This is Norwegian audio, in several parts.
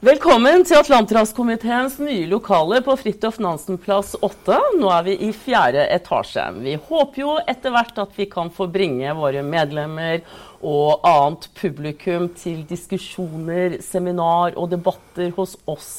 Velkommen til Atlanterhavskomiteens nye lokale på Fridtjof Nansen plass 8. Nå er vi i fjerde etasje. Vi håper jo etter hvert at vi kan få bringe våre medlemmer og annet publikum til diskusjoner, seminar og debatter hos oss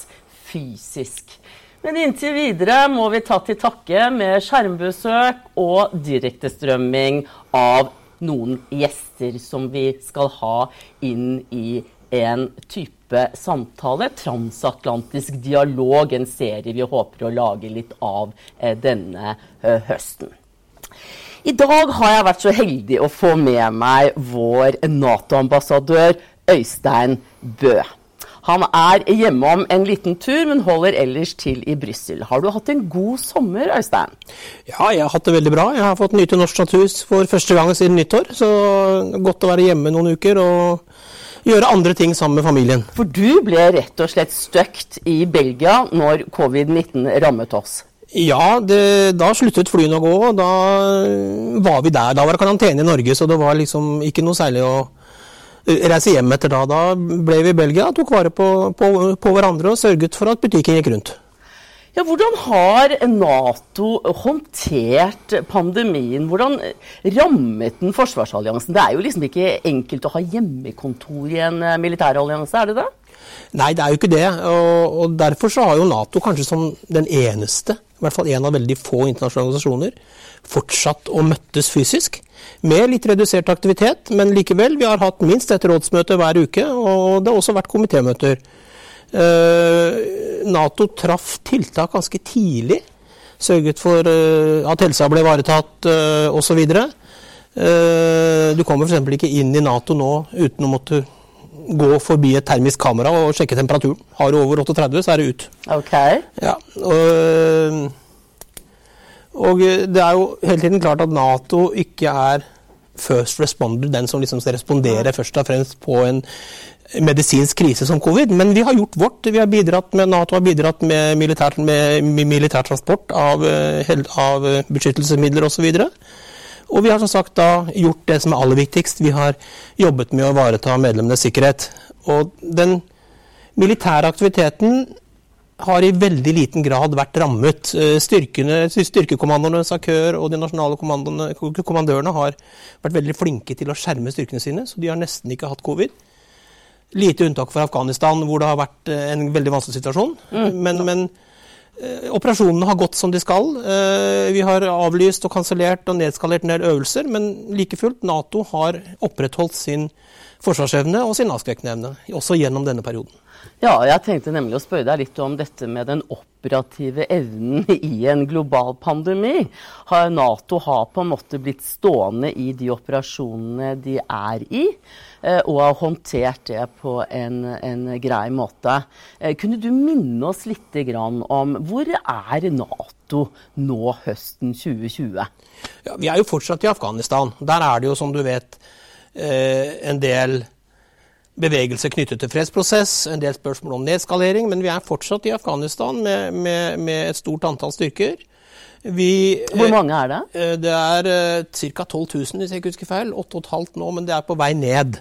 fysisk. Men inntil videre må vi ta til takke med skjermbesøk og direktestrømming av noen gjester som vi skal ha inn i en type samtale. Transatlantisk dialog, en serie vi håper å lage litt av eh, denne eh, høsten. I dag har jeg vært så heldig å få med meg vår Nato-ambassadør Øystein Bø. Han er hjemme om en liten tur, men holder ellers til i Brussel. Har du hatt en god sommer, Øystein? Ja, jeg har hatt det veldig bra. Jeg har fått nyte norsk natur for første gang siden nyttår. Så godt å være hjemme noen uker og gjøre andre ting sammen med familien. For du ble rett og slett støkt i Belgia når covid-19 rammet oss? Ja, det, da sluttet flyene å gå. og Da var vi der. Da var det karantene i Norge, så det var liksom ikke noe særlig å reise hjem etter da. Da ble vi i Belgia, tok vare på, på, på hverandre og sørget for at butikken gikk rundt. Ja, hvordan har Nato håndtert pandemien? Hvordan rammet den forsvarsalliansen? Det er jo liksom ikke enkelt å ha hjemmekontor i en eh, militærallianse, er det det? Nei, det er jo ikke det. Og, og Derfor så har jo Nato kanskje som den eneste, i hvert fall en av veldig få internasjonale organisasjoner, fortsatt å møttes fysisk. Med litt redusert aktivitet, men likevel. Vi har hatt minst et rådsmøte hver uke, og det har også vært komitémøter. Eh, Nato traff tiltak ganske tidlig. Sørget for eh, at helsa ble ivaretatt uh, osv. Du kommer f.eks. ikke inn i Nato nå uten å måtte gå forbi et termisk kamera og sjekke temperaturen. Har du over 38, så er det ut. Ok. Ja, og, og det er jo hele tiden klart at Nato ikke er first responder, den som liksom skal respondere først og fremst på en medisinsk krise som covid. Men vi har gjort vårt. Vi har bidratt med, Nato har bidratt med, militær, med militærtransport av, eh, av beskyttelsesmidler osv. Og, og vi har som sagt da gjort det som er aller viktigst. Vi har jobbet med å ivareta medlemmenes sikkerhet. Og den militære aktiviteten har i veldig liten grad vært rammet. Eh, styrkene, styrkekommandoene, SAKØR og de nasjonale kommandørene har vært veldig flinke til å skjerme styrkene sine, så de har nesten ikke hatt covid. Lite unntak for Afghanistan, hvor det har vært eh, en veldig vanskelig situasjon. Mm. Men, men eh, operasjonene har gått som de skal. Vi har avlyst og kansellert og nedskalert en del øvelser, men like fullt, Nato har opprettholdt sin forsvarsevne og sin avskrekkende evne, også gjennom denne perioden. Ja, jeg tenkte nemlig å spørre deg litt om dette med den operative evnen i en global pandemi. Har Nato har på en måte blitt stående i de operasjonene de er i, eh, og har håndtert det på en, en grei måte. Eh, kunne du minne oss litt om hvor er Nato nå høsten 2020? Ja, vi er jo fortsatt i Afghanistan. Der er det jo, som du vet, eh, en del bevegelse knyttet til fredsprosess, en del spørsmål om nedskalering, men vi er fortsatt i Afghanistan med, med, med et stort antall styrker. Vi, Hvor mange er det? Eh, det er ca. 12 000, hvis jeg ikke husker feil. 8500 nå, men det er på vei ned.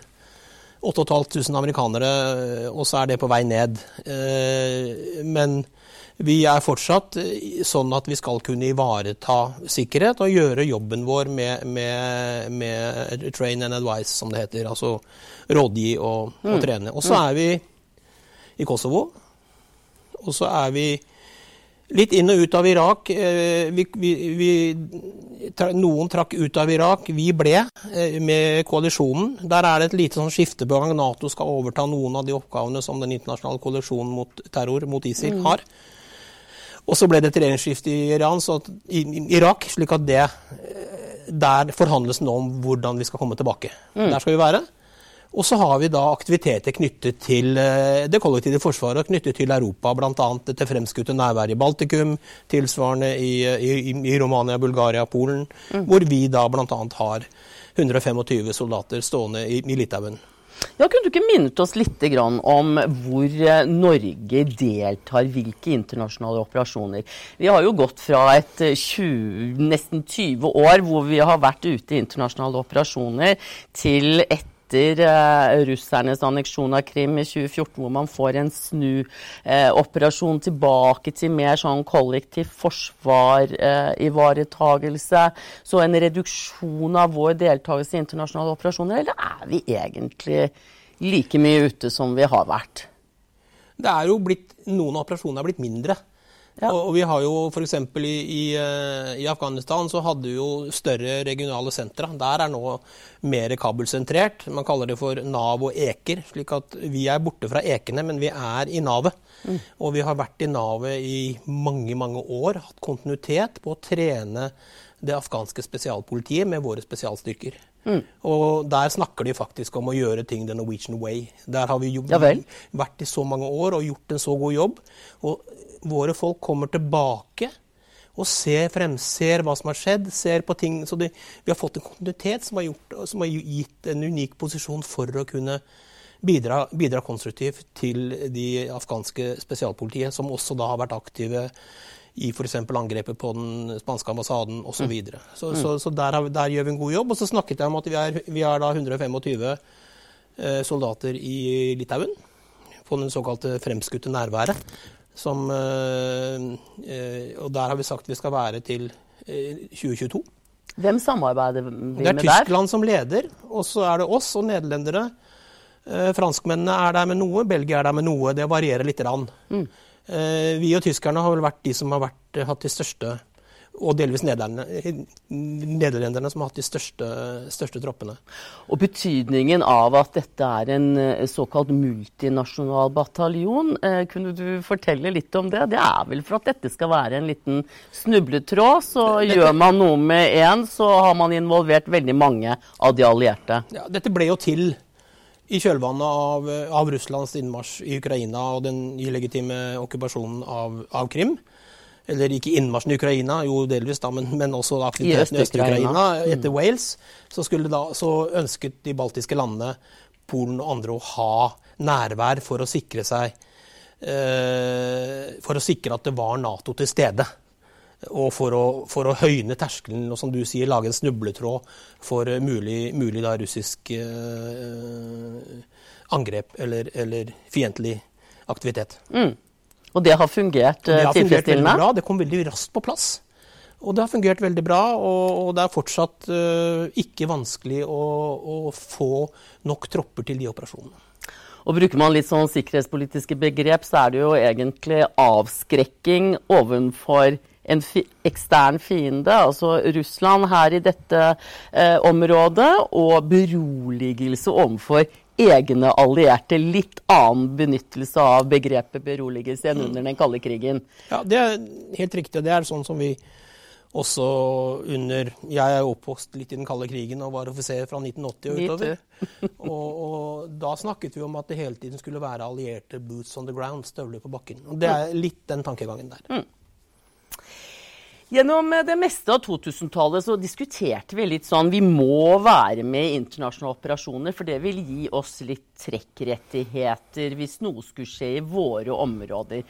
8500 amerikanere, eh, og så er det på vei ned. Uh, men vi er fortsatt sånn at vi skal kunne ivareta sikkerhet og gjøre jobben vår med, med, med train and advice, som det heter. Altså rådgi og, og mm. trene. Og så mm. er vi i Kosovo. Og så er vi litt inn og ut av Irak. Eh, vi, vi, vi, noen trakk ut av Irak. Vi ble eh, med koalisjonen. Der er det et lite sånn skifte på gang. Nato skal overta noen av de oppgavene som den internasjonale koalisjonen mot terror, mot ISIL, mm. har. Og så ble det et regjeringsskifte i, Iran, så, i, i Irak, slik at det Der forhandles nå om hvordan vi skal komme tilbake. Mm. Der skal vi være. Og så har vi da aktiviteter knyttet til eh, det kollektive forsvaret, knyttet til Europa, bl.a. til fremskutte nærvær i Baltikum, tilsvarende i, i, i Romania, Bulgaria, Polen, mm. hvor vi da bl.a. har 125 soldater stående i, i Litauen. Ja, Kunne du ikke minnet oss litt om hvor eh, Norge deltar, hvilke internasjonale operasjoner? Vi har jo gått fra et 20, eh, nesten 20 år hvor vi har vært ute i internasjonale operasjoner, til et etter eh, russernes anneksjon av Krim i 2014, hvor man får en snuoperasjon tilbake til mer sånn kollektiv forsvar, eh, så en reduksjon av vår deltakelse i internasjonale operasjoner, eller er vi egentlig like mye ute som vi har vært? Det er jo blitt, Noen av operasjonene er blitt mindre. Ja. Og, vi har jo f.eks. I, i, eh, i Afghanistan så hadde vi jo større regionale sentra. Der er nå mer Kabul-sentrert. Man kaller det for Nav og Eker. slik at vi er borte fra ekene, men vi er i navet. Mm. Og vi har vært i navet i mange, mange år. Hatt kontinuitet på å trene det afghanske spesialpolitiet med våre spesialstyrker. Mm. Og der snakker de faktisk om å gjøre ting the Norwegian way. Der har vi jo ja vært i så mange år og gjort en så god jobb. Og våre folk kommer tilbake og ser, fremser hva som har skjedd, ser på ting Så de, vi har fått en kontinuitet som har, gjort, som har, gitt en unik posisjon for å kunne bidra, bidra konstruktivt til de afghanske spesialpolitiet, som også da har vært aktive i f.eks. angrepet på den spanske ambassaden osv. Så, mm. videre. så, mm. så, så der, der, gjør vi en god jobb. Og så snakket jeg om at vi er, vi er da 125 eh, soldater i Litauen på den såkalte fremskutte nærværet. Som, eh, eh, og der har vi sagt vi skal være til 2022. Eh, Hvem samarbeider vi med der? Det er Tyskland som leder, og så er det oss og nederlendere. franskmennene er der med noe, Belgia er der med noe. Det varierer lite grann. Mm. Vi og tyskerne har vel vært de som har vært, hatt de største og delvis nederlenderne som har hatt de største, største, troppene. Og Betydningen av at dette er en eh, såkalt multinasjonal bataljon, eh, kunne du fortelle litt om det? Det er vel for at dette skal være en liten snubletråd. Så dette, gjør man noe med én, så har man involvert veldig mange av de allierte. Ja, dette ble jo til i kjølvannet av, av Russlands innmarsj i Ukraina og den illegitime okkupasjonen av, av Krim eller ikke innmarsjen i Ukraina, jo delvis, da, men, men også aktiviteten i Øst-Ukraina Øst etter mm. Wales, så, da, så, ønsket de baltiske landene, Polen og andre, å ha nærvær for å sikre seg eh, For å sikre at det var Nato til stede. Og for å, for å, høyne terskelen og som du sier, lage en snubletråd for mulig, mulig da, russisk eh, angrep eller, eller fiendtlig aktivitet. Mm. Og det har fungert det har tilfredsstillende? Fungert bra. Det kom veldig raskt på plass. Og det har fungert veldig bra, og, det er fortsatt uh, ikke vanskelig å, å, få nok tropper til de operasjonene. Og Bruker man litt sånn sikkerhetspolitiske begrep, så er det jo egentlig avskrekking ovenfor en fi ekstern fiende, altså Russland her i dette eh, området, og beroligelse overfor egne allierte. Litt annen benyttelse av begrepet beroligelse enn under den kalde krigen. Ja, Det er helt riktig. Det er sånn som vi også under Jeg er oppvokst litt i den kalde krigen og var offiser fra 1980 og utover. og, og, da snakket vi om at det hele tiden skulle være allierte boots on the ground, støvler på bakken. Og det er litt den tankegangen der. Mm. Gjennom det meste av 2000-tallet så diskuterte vi litt sånn Vi må være med i internasjonale operasjoner, for det vil gi oss litt trekkrettigheter hvis noe skulle skje i våre områder.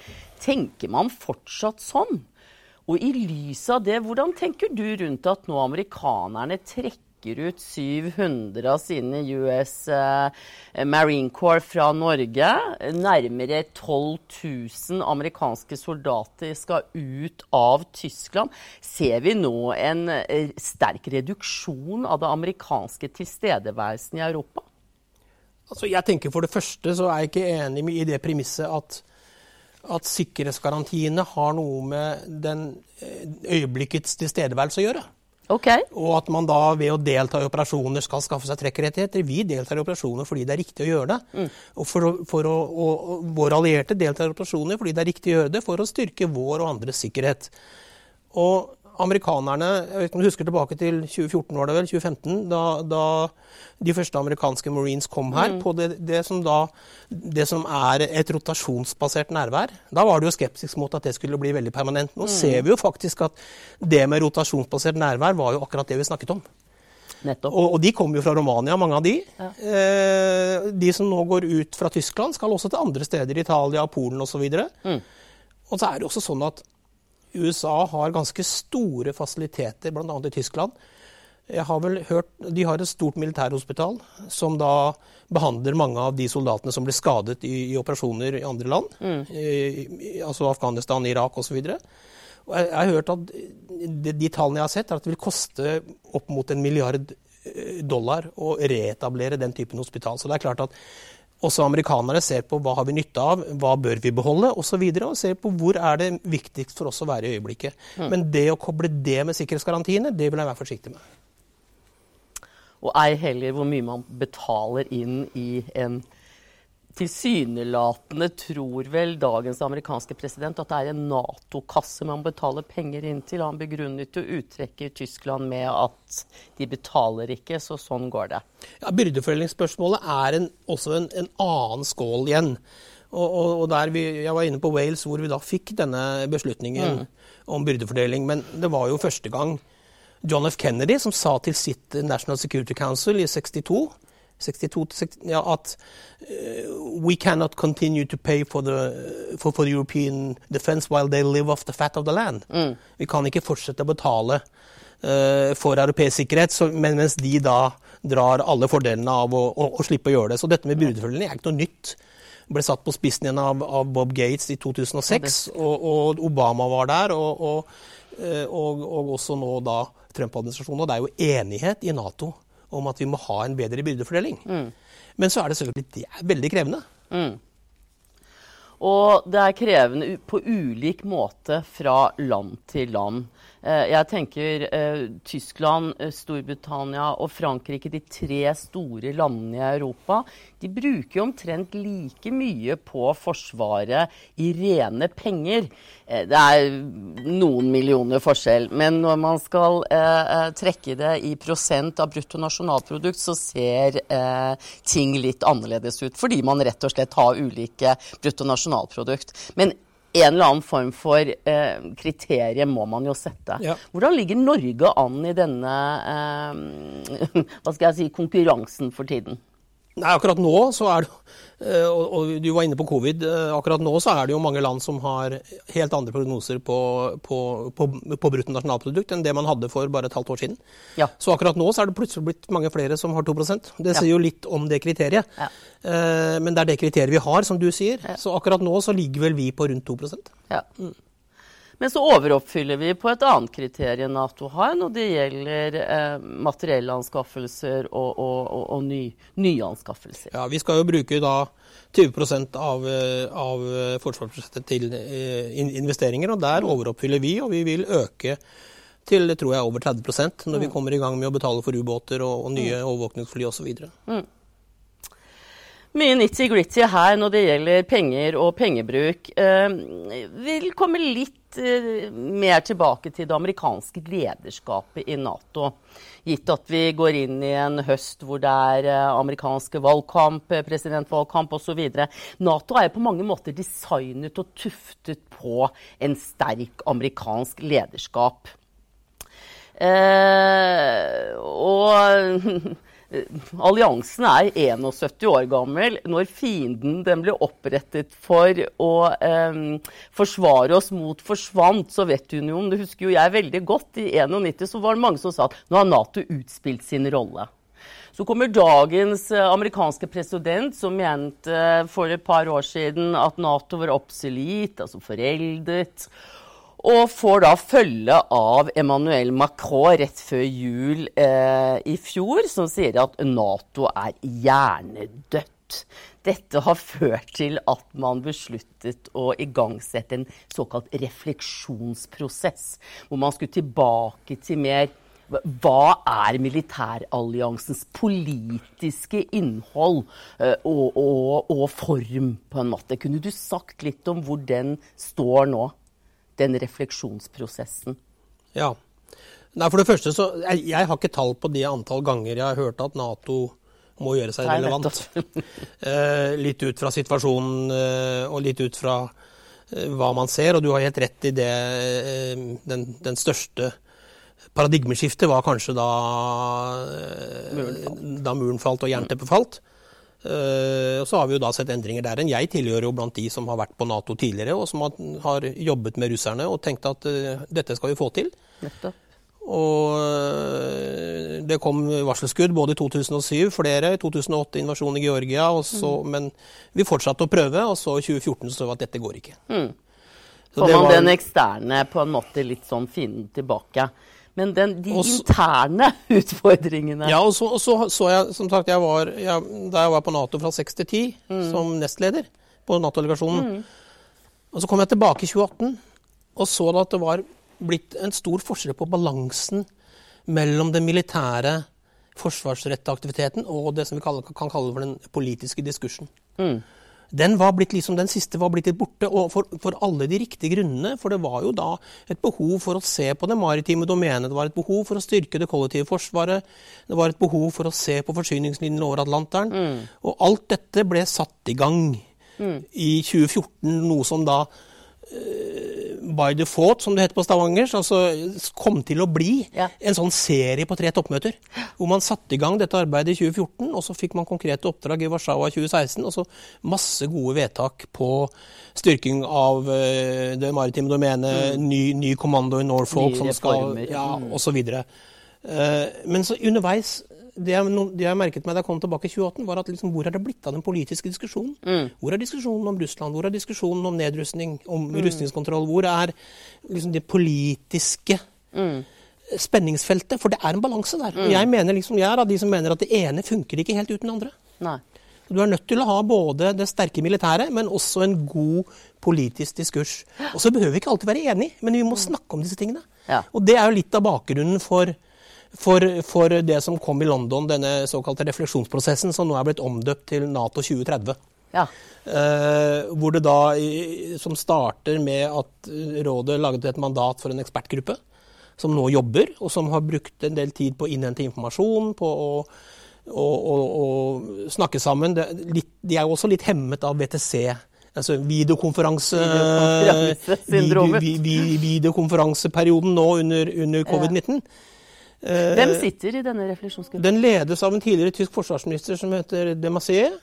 Tenker man fortsatt sånn? Og i lys av det, hvordan tenker du rundt at nå amerikanerne trekker trekker ut 700 av sine US eh, Marine Corps fra Norge. Nærmere 12 000 amerikanske soldater skal ut av Tyskland. Ser vi nå en eh, sterk reduksjon av det amerikanske tilstedeværelsen i Europa? Altså, jeg tenker For det første så er jeg ikke enig i det premisset at at sikkerhetsgarantiene har noe med den eh, øyeblikkets tilstedeværelse å gjøre. Okay. Og at man da ved å delta i operasjoner skal skaffe seg trekkrettigheter. Vi deltar i operasjoner fordi det er riktig å gjøre det. Mm. Og, for for å, og, og våre allierte deltar i operasjoner fordi det er riktig å gjøre det for å styrke vår og andres sikkerhet. Og amerikanerne jeg vet ikke om du husker tilbake til 2014, var det vel, 2015, da, da de første amerikanske marines kom her, mm. på det, det, som da, det som er et rotasjonsbasert nærvær. Da var det jo skeptisk mot at det skulle bli veldig permanent. Nå mm. ser vi jo faktisk at det med rotasjonsbasert nærvær var jo akkurat det vi snakket om. Og, og, de kommer jo fra Romania, mange av de. Ja. Eh, de som nå går ut fra Tyskland, skal også til andre steder, Italia, Polen osv. Mm. Og så er det også sånn at USA har ganske store fasiliteter, bl.a. i Tyskland, Jeg har vel hørt, De har et stort militærhospital som da behandler mange av de soldatene som blir skadet i, i operasjoner i andre land. Mm. I, altså Afghanistan, Irak osv. Jeg, jeg har hørt at de, de, tallene jeg har sett, er at det vil koste opp mot en milliard eh, dollar å reetablere den typen hospital. Så det er klart at også amerikanere ser på hva har vi nytte av, hva bør vi beholde osv. Og, så videre, og ser på hvor er det viktigst for oss å være i øyeblikket. Mm. Men det å koble det med sikkerhetsgarantiene, det vil jeg være forsiktig med og ei heller hvor mye man betaler inn i en Tilsynelatende tror vel dagens amerikanske president at det er en Nato-kasse man betaler penger inn til. Han begrunnet jo uttrekket i Tyskland med at de betaler ikke, så sånn går det. Ja, Byrdefordelingsspørsmålet er en, også en, en, annen skål igjen. Og, og, og der vi, Jeg var inne på Wales, hvor vi da fikk denne beslutningen mm. om byrdefordeling. Men det var jo første gang John F. Kennedy, som sa til sitt National Security Council i 62, 62 ja, at uh, we cannot continue to pay for the, for, for the, European defense while they live off the fat of the land. Mm. Vi kan ikke fortsette å betale uh, for europeisk sikkerhet, så, men mens de da drar alle fordelene av å, å, å slippe å gjøre det. Så dette med byrdefordelene er ikke noe nytt. Ble satt på spissen igjen av, av Bob Gates i 2006, og, og Obama var der. og, og Eh, og, og også nå da Trump-administrasjonen. Og det er jo enighet i Nato om at vi må ha en bedre byrdefordeling. Mm. Men så er det selvfølgelig det er veldig krevende. Mm. Og det er krevende på ulik måte fra land til land. Eh, jeg tenker eh, Tyskland, eh, Storbritannia og Frankrike, de tre store landene i Europa, de bruker omtrent like mye på Forsvaret i rene penger. Det er noen millioner forskjell, men når man skal trekke det i prosent av bruttonasjonalprodukt, så ser ting litt annerledes ut. Fordi man rett og slett har ulike bruttonasjonalprodukt. Men en eller annen form for eh, kriterier må man jo sette. Ja. Hvordan ligger Norge an i denne eh, hva skal jeg si, konkurransen for tiden? Nei, akkurat nå så er det eh, og, du var inne på covid. Eh, akkurat nå så er det jo mange land som har helt andre prognoser på, på, på, på bruttonasjonalprodukt enn det man hadde for bare et halvt år siden. Ja. Så akkurat nå så er det plutselig blitt mange flere som har 2% Det sier jo litt om det kriteriet. Ja. Eh, men det er det kriteriet vi har, som du sier. Så akkurat nå så ligger vel vi på rundt 2 ja. Mm. Men så overoppfyller vi på et annet kriterium Nato har når det gjelder eh, materiellanskaffelser og, og, og, og ny, nyanskaffelser. Ja, Vi skal jo bruke da 20 av, eh, av forsvarsbudsjettet til eh, investeringer, og der overoppfyller vi, og vi vil øke til tror jeg, over 30 når mm. vi kommer i gang med å betale for ubåter og, og nye mm. overvåkningsfly osv. Mye nitty-gritty her når det gjelder penger og pengebruk. Eh, vil komme litt Eh, mer tilbake til det amerikanske lederskapet i Nato. Gitt at vi går inn i en høst hvor det er eh, amerikanske valgkamp, eh, presidentvalgkamp osv. Nato er på mange måter designet og tuftet på en sterk amerikansk lederskap. Eh, og alliansen er 71 år gammel. Når fienden den ble opprettet for å eh, forsvare oss mot forsvant, Sovjetunionen Det husker jo jeg veldig godt. I 91 så var det mange som sa at nå har Nato utspilt sin rolle. Så kommer dagens eh, amerikanske president, som mente for et par år siden at Nato var obsolet, altså foreldet. Og får da følge av Emmanuel Macron rett før jul eh, i fjor, som sier at Nato er hjernedødt. Dette har ført til at man besluttet å igangsette en såkalt refleksjonsprosess, hvor man skulle tilbake til mer hva er militæralliansens politiske innhold eh, og, og, og, form, på en måte? Kunne du sagt litt om hvor den står nå? Den refleksjonsprosessen? Ja. Nei, for det første så, jeg, jeg, har ikke tall på det antall ganger jeg har hørt at Nato må gjøre seg relevant. eh, litt ut fra situasjonen eh, og litt ut fra eh, hva man ser. Og du har helt rett i det. Eh, den, den, største paradigmeskiftet var kanskje da, muren da muren falt og jernteppet falt. Uh, så har vi jo da sett endringer der. Jeg tilhører jo blant de som har vært på Nato tidligere, og som har, jobbet med russerne og tenkt at uh, dette skal vi få til. Og øh, det kom varselskudd både i 2007, flere, i 2008 invasjon i Georgia, så, mm. men vi fortsatte å prøve, og så i 2014 så vi at dette går ikke. Mm. Får man var... den eksterne på en måte litt sånn fienden tilbake. Men den, de Også, interne utfordringene Ja, og så, og så, så jeg som sagt, jeg var, jeg, Da jeg var på Nato fra 6 til 10 mm. som nestleder på Nato-delegasjonen, mm. og så kom jeg tilbake i 2018 og så da at det var blitt en stor forskjell på balansen mellom den militære forsvarsrettede aktiviteten og det som vi kan kalle for den politiske diskursen. Mm den, var blitt liksom, den siste var blitt litt borte, og for, for, alle de riktige grunnene. For det var jo da et behov for å se på det maritime domenet. Det var et behov for å styrke det kollektive forsvaret. Det var et behov for å se på forsyningslinjene over Atlanteren. Mm. Og alt dette ble satt i gang mm. i 2014, noe som da Eh, by default, som det heter på Stavanger, altså kom til å bli ja. en sånn serie på tre toppmøter. Hvor man satte i gang dette arbeidet i 2014, og så fikk man konkrete oppdrag i Warszawa i 2016. Og så masse gode vedtak på styrking av uh, det maritime domenet, mm. ny, ny, kommando i Norfolk som skal ja, mm. osv. Uh, men så underveis det jeg, det jeg, merket meg da jeg kom tilbake i 2018, var at liksom, hvor er det blitt av den politiske diskusjonen? Mm. Hvor er diskusjonen om Russland? Hvor er diskusjonen om nedrustning, om mm. rustningskontroll? Hvor er liksom, det politiske mm. spenningsfeltet? For det er en balanse der. Og mm. jeg, mener, liksom, jeg er av de som mener at det ene funker ikke helt uten det andre. Nei. Du er nødt til å ha både det sterke militære, men også en god politisk diskurs. Og så behøver vi ikke alltid være enige, men vi må mm. snakke om disse tingene. Ja. Og det er jo litt av bakgrunnen for for, for, det som kom i London, denne såkalte refleksjonsprosessen, som nå er blitt omdøpt til Nato 2030. Ja. Eh, hvor det da, Som starter med at rådet laget et mandat for en ekspertgruppe som nå jobber, og som har brukt en del tid på å innhente informasjon, på å, å, å, å snakke sammen. Det, litt, de er jo også litt hemmet av WTC. Altså videokonferanse, videokonferanseperioden nå under, under covid-19. Hvem sitter i denne refleksjonsgruppen? Den ledes av en tidligere tysk forsvarsminister som heter de Massier.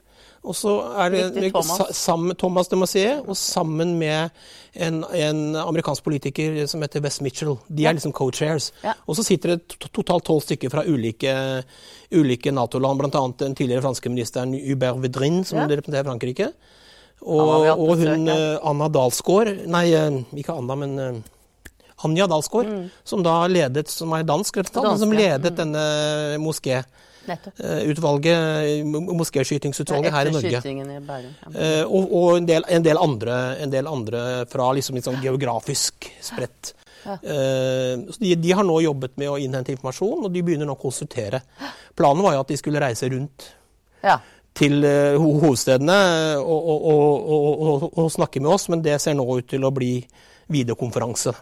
Og så er det Thomas. Sammen, Thomas de Massier, og sammen med en, en, amerikansk politiker som heter West Mitchell. De er liksom co-chairs. Ja. Og så sitter det totalt tolv stykker fra ulike, ulike Nato-land, bl.a. den tidligere franske ministeren Hubert Vedrin, som ja. representerer Frankrike. Og, og hun eh, Anna Dalsgaard Nei, eh, ikke Anna, men eh, Anja Dalsgaard, mm. som da ledet, som er dansk representant, som ledet mm. denne moské. Uh, utvalget, Moskéskytingsutvalget her i Norge. I Bergen, ja. uh, og, og en, del, en, del andre, en, del, andre, fra liksom, liksom geografisk spredt. Ja. Uh, de, de, har nå jobbet med å innhente informasjon, og de begynner nå å konsultere. Planen var jo at de skulle reise rundt ja. til hovedstedene og, og, og, og, snakke med oss, men det ser nå ut til å bli videokonferanse.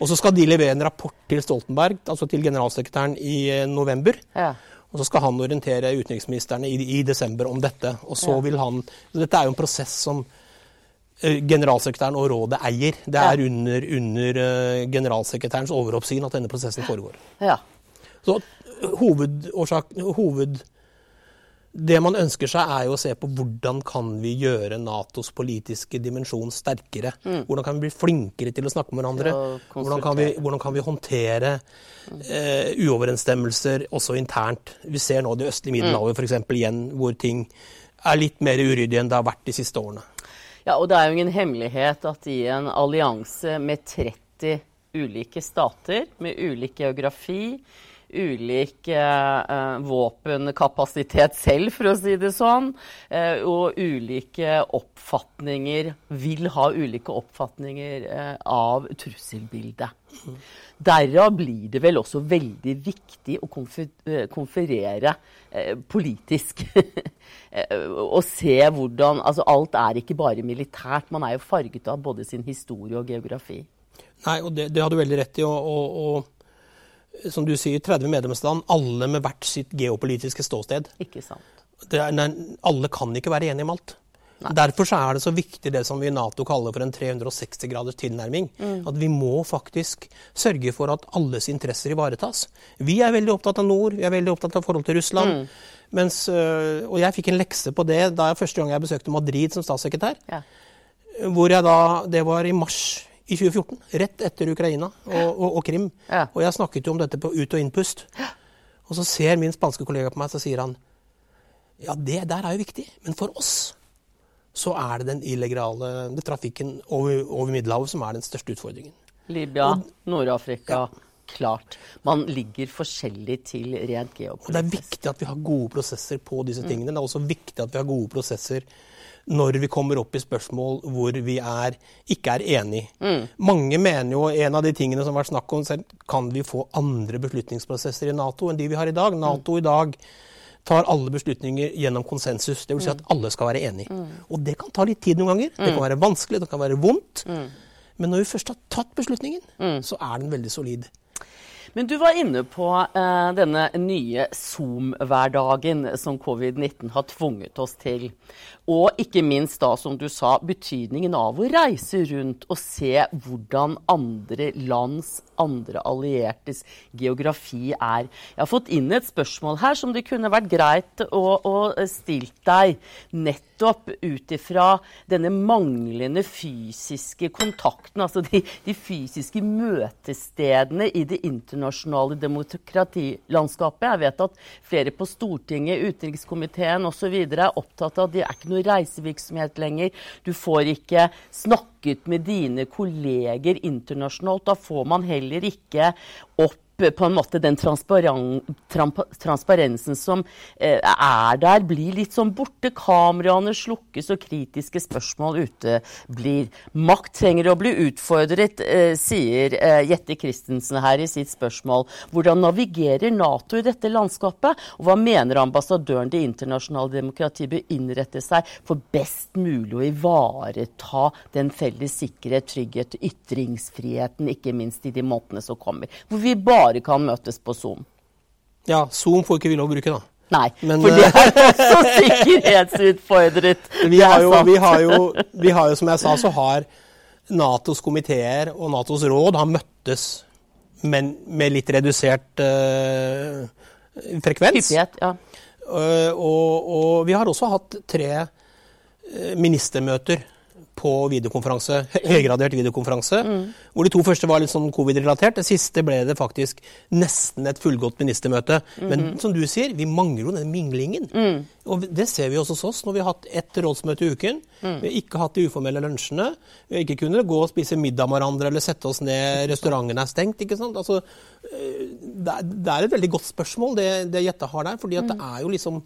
Og så skal de levere en rapport til Stoltenberg, altså til generalsekretæren, i eh, november. Ja. Og så skal han orientere utenriksministrene i, i, desember om dette. Og så ja. vil han så Dette er jo en prosess som uh, generalsekretæren og rådet eier. Det er ja. under, under uh, generalsekretærens overoppsyn at denne prosessen foregår. Ja. Så hovedårsak, hoved det man ønsker seg, er jo å se på hvordan kan vi gjøre Natos politiske dimensjon sterkere. Mm. Hvordan kan vi bli flinkere til å snakke med hverandre? Hvordan kan, vi, hvordan kan vi, håndtere eh, uoverensstemmelser også internt? Vi ser nå det østlige Middelhavet mm. f.eks. igjen, hvor ting er litt mer uryddige enn det har vært de siste årene. Ja, og det er jo ingen hemmelighet at i en allianse med 30 ulike stater, med ulik geografi, ulik eh, våpenkapasitet selv, for å si det sånn. Eh, og ulike oppfatninger Vil ha ulike oppfatninger eh, av trusselbildet. Derav blir det vel også veldig viktig å konfer konferere eh, politisk. og se hvordan Altså alt er ikke bare militært. Man er jo farget av både sin historie og geografi. Nei, og det, det har du veldig rett i. og, og, og som du sier, 30 medlemsland, alle med hvert sitt geopolitiske ståsted. Ikke sant. Er, nei, alle kan ikke være enige om alt. Nei. Derfor er det så viktig det som vi i Nato kaller for en 360 graders tilnærming. Mm. At vi må faktisk sørge for at alles interesser ivaretas. Vi er veldig opptatt av nord, vi er veldig opptatt av forhold til Russland. Mm. Mens, øh, og jeg fikk en lekse på det da jeg første gang jeg besøkte Madrid som statssekretær. Ja. Hvor jeg da, Det var i mars i 2014. Rett etter Ukraina og, og, og Krim. Ja. Og jeg snakket jo om dette på ut- og innpust. Og så ser min spanske kollega på meg, så sier han ja, det der er jo viktig, men for oss så er det den illegale det trafikken over, over Middelhavet som er den største utfordringen. Libya, Nord-Afrika. Klart. Man ligger forskjellig til rent Og det er viktig at vi har gode prosesser på disse tingene. Det er også viktig at vi har gode prosesser når vi kommer opp i spørsmål hvor vi er, ikke er enige. Mange mener jo en av de tingene som har vært snakk om, selv, kan vi få andre beslutningsprosesser i Nato enn de vi har i dag. Nato i dag tar alle beslutninger gjennom konsensus. Dvs. Si at alle skal være enige. Og det kan ta litt tid noen ganger. Det kan være vanskelig, det kan være vondt. Men når vi først har tatt beslutningen, så er den veldig solid. Men du var inne på eh, denne nye Zoom-hverdagen som covid-19 har tvunget oss til. Og ikke minst da, som du sa, betydningen av å reise rundt og se hvordan andre lands, andre alliertes geografi er. Jeg har fått inn et spørsmål her som det kunne vært greit å, å stilt deg. Nettopp ut ifra denne manglende fysiske kontakten, altså de, de fysiske møtestedene i det internasjonale demokratilandskapet. Jeg vet at flere på Stortinget, utenrikskomiteen osv. er opptatt av at det er ikke noe reisevirksomhet lenger. Du får ikke snakket med dine kolleger internasjonalt. Da får man heller ikke opp på en måte den transparensen som eh, er der, blir litt sånn borte. Kameraene slukkes, og kritiske spørsmål uteblir. Makt trenger å bli utfordret, eh, sier eh, Jette Christensen her i sitt spørsmål. Hvordan navigerer Nato i dette landskapet? Og hva mener ambassadøren det internasjonale demokratiet bør innrette seg for best mulig å ivareta den felles sikkerhet, trygghet, ytringsfriheten, ikke minst i de månedene som kommer? Hvor vi bare kan møtes på Zoom. Ja, Zoom får ikke vi lov å bruke, da. Nei, Men, for det er også sikkerhetsutfordret. Vi har, jo, vi, har jo, vi har jo, som jeg sa, så har Natos komiteer og Natos råd har møttes, men med litt redusert uh, frekvens. Hyppighet, ja. Uh, og, og vi har også hatt tre eh, ministermøter på videokonferanse, hø- høygradert videokonferanse. Hvor de to første var litt sånn covid-relatert. Det siste ble det faktisk nesten et fullgodt ministermøte. Men som du sier, vi mangler jo den minglingen. Og det ser vi også hos oss når vi har hatt ett rådsmøte i uken. Vi har ikke hatt de uformelle lunsjene. Vi har ikke kunnet gå og spise middag med hverandre eller sette oss ned. Restauranten er stengt. ikke sant? Altså, eh, det, er, det er et veldig godt spørsmål, det, det Jette har der. fordi at det er jo liksom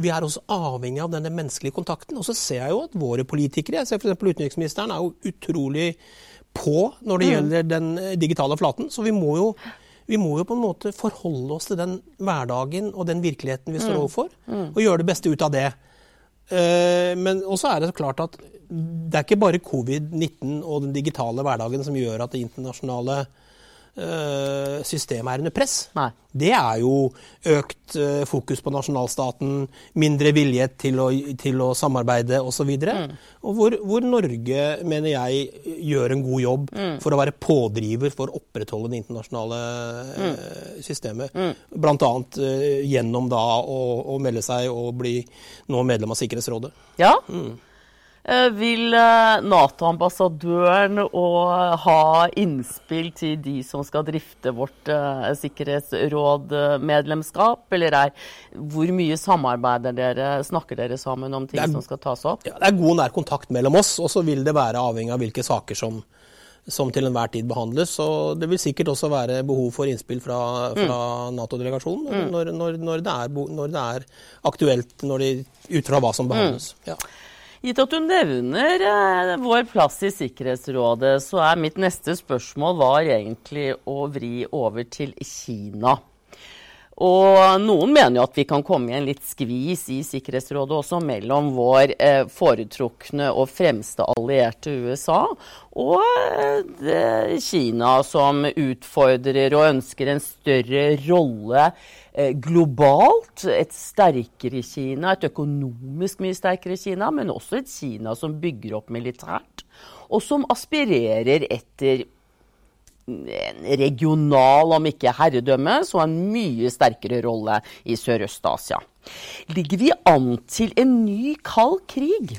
vi er også avhengig av denne menneskelige kontakten. Og så ser jeg jo at våre politikere, jeg ser f.eks. utenriksministeren, er jo utrolig på når det gjelder den eh, digitale flaten. Så vi må, jo, vi må jo på en måte forholde oss til den hverdagen og den virkeligheten vi står overfor, og gjøre det beste ut av det. Eh, Men også er det så klart at det er ikke bare covid-19 og den digitale hverdagen som gjør at det internasjonale eh, systemet er under press. Nei. Det er jo økt eh, fokus på nasjonalstaten, mindre vilje til å, til å samarbeide osv. Mm. Og hvor, hvor Norge, mener jeg, gjør en god jobb for å være pådriver for å opprettholde det internasjonale mm. systemet. Annet eh, gjennom da å, å melde seg og bli nå medlem av Sikkerhetsrådet. Ja. Eh, Vil eh, Nato-ambassadøren ha innspill til de som skal drifte vårt eh, sikkerhetsrådmedlemskap, eller er, hvor mye samarbeider dere, snakker dere sammen om ting er- som skal tas opp? Ja, det er god nær kontakt mellom oss, og så vil det være avhengig av hvilke saker som, som til enhver tid behandles. Og det vil sikkert også være behov for innspill fra, fra Nato-delegasjonen når, når, når, er når det er aktuelt, når ut fra hva som behandles. Ja. Gitt at du nevner eh, vår plass i Sikkerhetsrådet, så er mitt neste spørsmål var egentlig å vri over til Kina. Og noen mener jo at vi kan komme i en litt skvis i Sikkerhetsrådet også mellom vår eh, foretrukne og fremste allierte USA og eh, Kina, som utfordrer og ønsker en større rolle eh, globalt. Et sterkere Kina, et økonomisk mye sterkere Kina, men også et Kina som bygger opp militært, og som aspirerer etter regional, om ikke herredømme, så en mye sterkere rolle i Sørøst-Asia. Ligger vi an til en ny kald krig?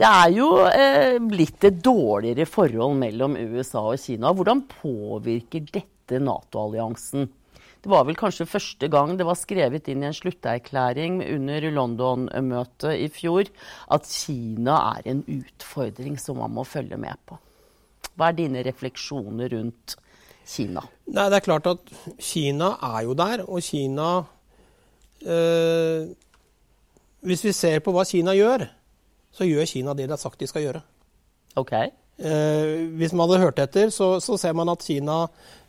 Det er jo eh, blitt et dårligere forhold mellom USA og Kina. Hvordan påvirker dette Nato-alliansen? Det var vel kanskje første gang det var skrevet inn i en slutterklæring under London-møtet i fjor at Kina er en utfordring som man må følge med på. Hva er dine refleksjoner rundt Kina? Nei, Det er klart at Kina er jo der, og Kina øh, Hvis vi ser på hva Kina gjør, så gjør Kina det de har sagt de skal gjøre. Ok. Eh, hvis man hadde hørt etter, så, så, ser man at Kina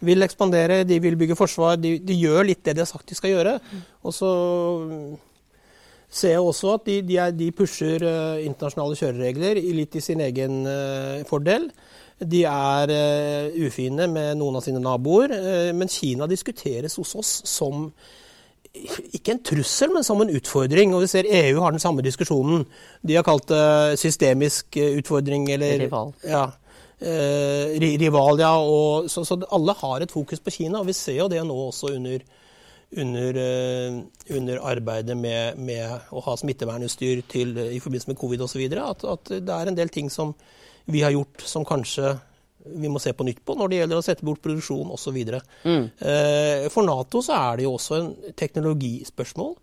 vil ekspandere, de vil bygge forsvar. De, de, gjør litt det de har sagt de skal gjøre. Og så ser jeg også at de, de, er, de pusher eh, internasjonale kjøreregler litt i sin egen eh, fordel. De er uh, ufine med noen av sine naboer, men Kina diskuteres hos oss som ikke en trussel, men som en utfordring. Og vi ser EU har den samme diskusjonen. De har kalt det systemisk eh, utfordring eller Rival. Ja, uh, rival, ja. Og, så, så, alle har et fokus på Kina. Og vi ser jo det nå også under, under, uh, under arbeidet med, med, å ha smittevernutstyr til, i forbindelse med covid osv. At, at det er en del ting som vi har gjort som kanskje vi må se på nytt på når det gjelder å sette bort produksjon osv. Mm. Eh, for Nato så er det jo også en teknologispørsmål.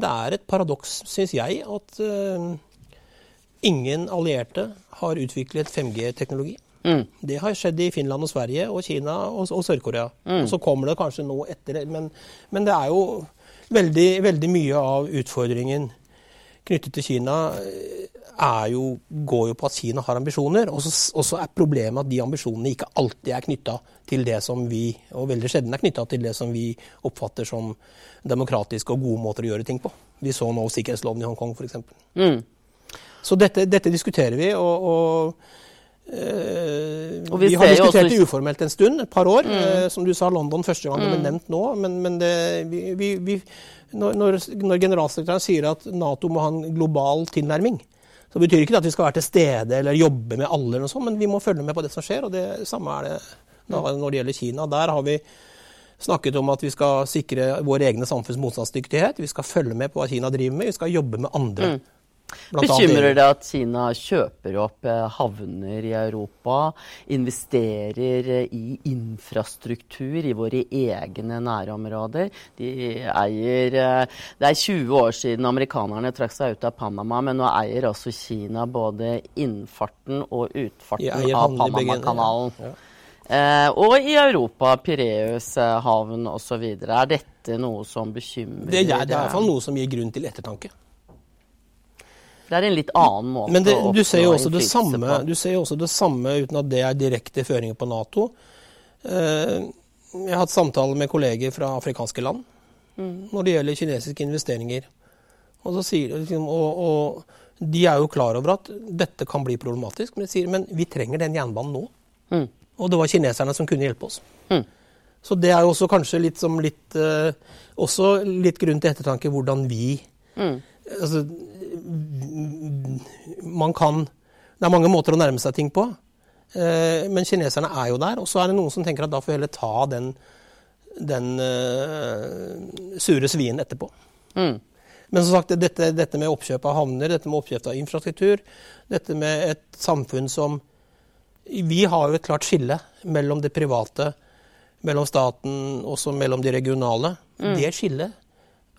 Det er et paradoks, syns jeg, at uh, ingen allierte har utviklet 5G-teknologi. Mm. Det har skjedd i Finland og Sverige og Kina og, og Sør-Korea. Mm. Så kommer det kanskje nå etter. Men, men det er jo veldig, veldig mye av utfordringen knyttet til Kina jo, går jo på at Kina har ambisjoner. Og så er problemet at de ambisjonene ikke alltid er knytta til det som vi, og veldig sjelden er knytta til det som vi oppfatter som demokratiske og gode måter å gjøre ting på. Vi så nå sikkerhetsloven i Hongkong f.eks. Mm. Så dette, dette, diskuterer vi. og, og vi, vi har diskutert det uformelt en stund, et par år. Mm. Uh, som du sa, London første gang det ble mm. nevnt nå. Men, men det, vi, vi, når, når generalsekretæren sier at Nato må ha en global tilnærming, så betyr ikke det at vi skal være til stede eller jobbe med alle, eller noe sånt, men vi må følge med på det som skjer. og Det samme er det når det gjelder Kina. Der har vi snakket om at vi skal sikre vår egne samfunns motstandsdyktighet. Vi skal følge med på hva Kina driver med. Vi skal jobbe med andre. Mm. Bekymrer det at Kina kjøper opp eh, havner i Europa, investerer eh, i infrastruktur i våre egne nærområder? De eier eh, Det er 20 år siden amerikanerne trakk seg ut av Panama, men nå eier altså Kina både innfarten og utfarten av Panamakanalen. Ja. Eh, og i Europa, Pireus havn osv. Er dette noe som bekymrer? Det, er, det er i hvert fall noe som gir grunn til ettertanke. Det er en litt annen måte Men det, du ser jo også det samme, Du ser jo også det samme uten at det er direkte føringer på Nato. Eh, jeg har hatt samtaler med kolleger fra afrikanske land mm. når det gjelder kinesiske investeringer. Og, sier, liksom, og, og, de er jo klar over at dette kan bli problematisk, men de sier men vi trenger den jernbanen nå. Mm. Og det var kineserne som kunne hjelpe oss. Mm. Så det er jo også kanskje litt som litt uh, Også litt grunn til ettertanke hvordan vi mm. altså, man kan Det er mange måter å nærme seg ting på. Eh, men kineserne er jo der. Og så er det noen som tenker at da får vi heller ta den, den uh, sure svien etterpå. Mm. Men som sagt, dette, dette, med oppkjøp av havner, dette med oppkjøp av infrastruktur, dette med et samfunn som Vi har jo et klart skille mellom det private, mellom staten, også mellom de regionale. Mm. Det skillet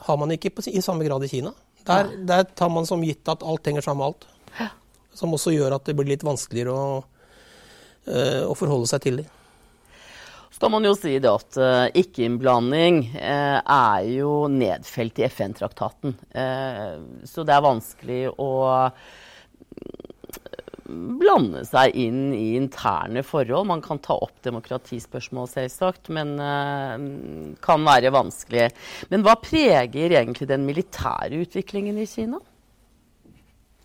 har man ikke på, i samme grad i Kina. Der, der, tar man som gitt at alt henger sammen med alt. Som også gjør at det blir litt vanskeligere å, uh, å forholde seg til det. Så kan man jo si det at uh, ikke-innblanding uh, er jo nedfelt i FN-traktaten. Så det er vanskelig å blande seg inn i interne forhold. Man kan ta opp demokratispørsmål, selvsagt, men uh, kan være vanskelig. Men hva preger egentlig den militære utviklingen i Kina?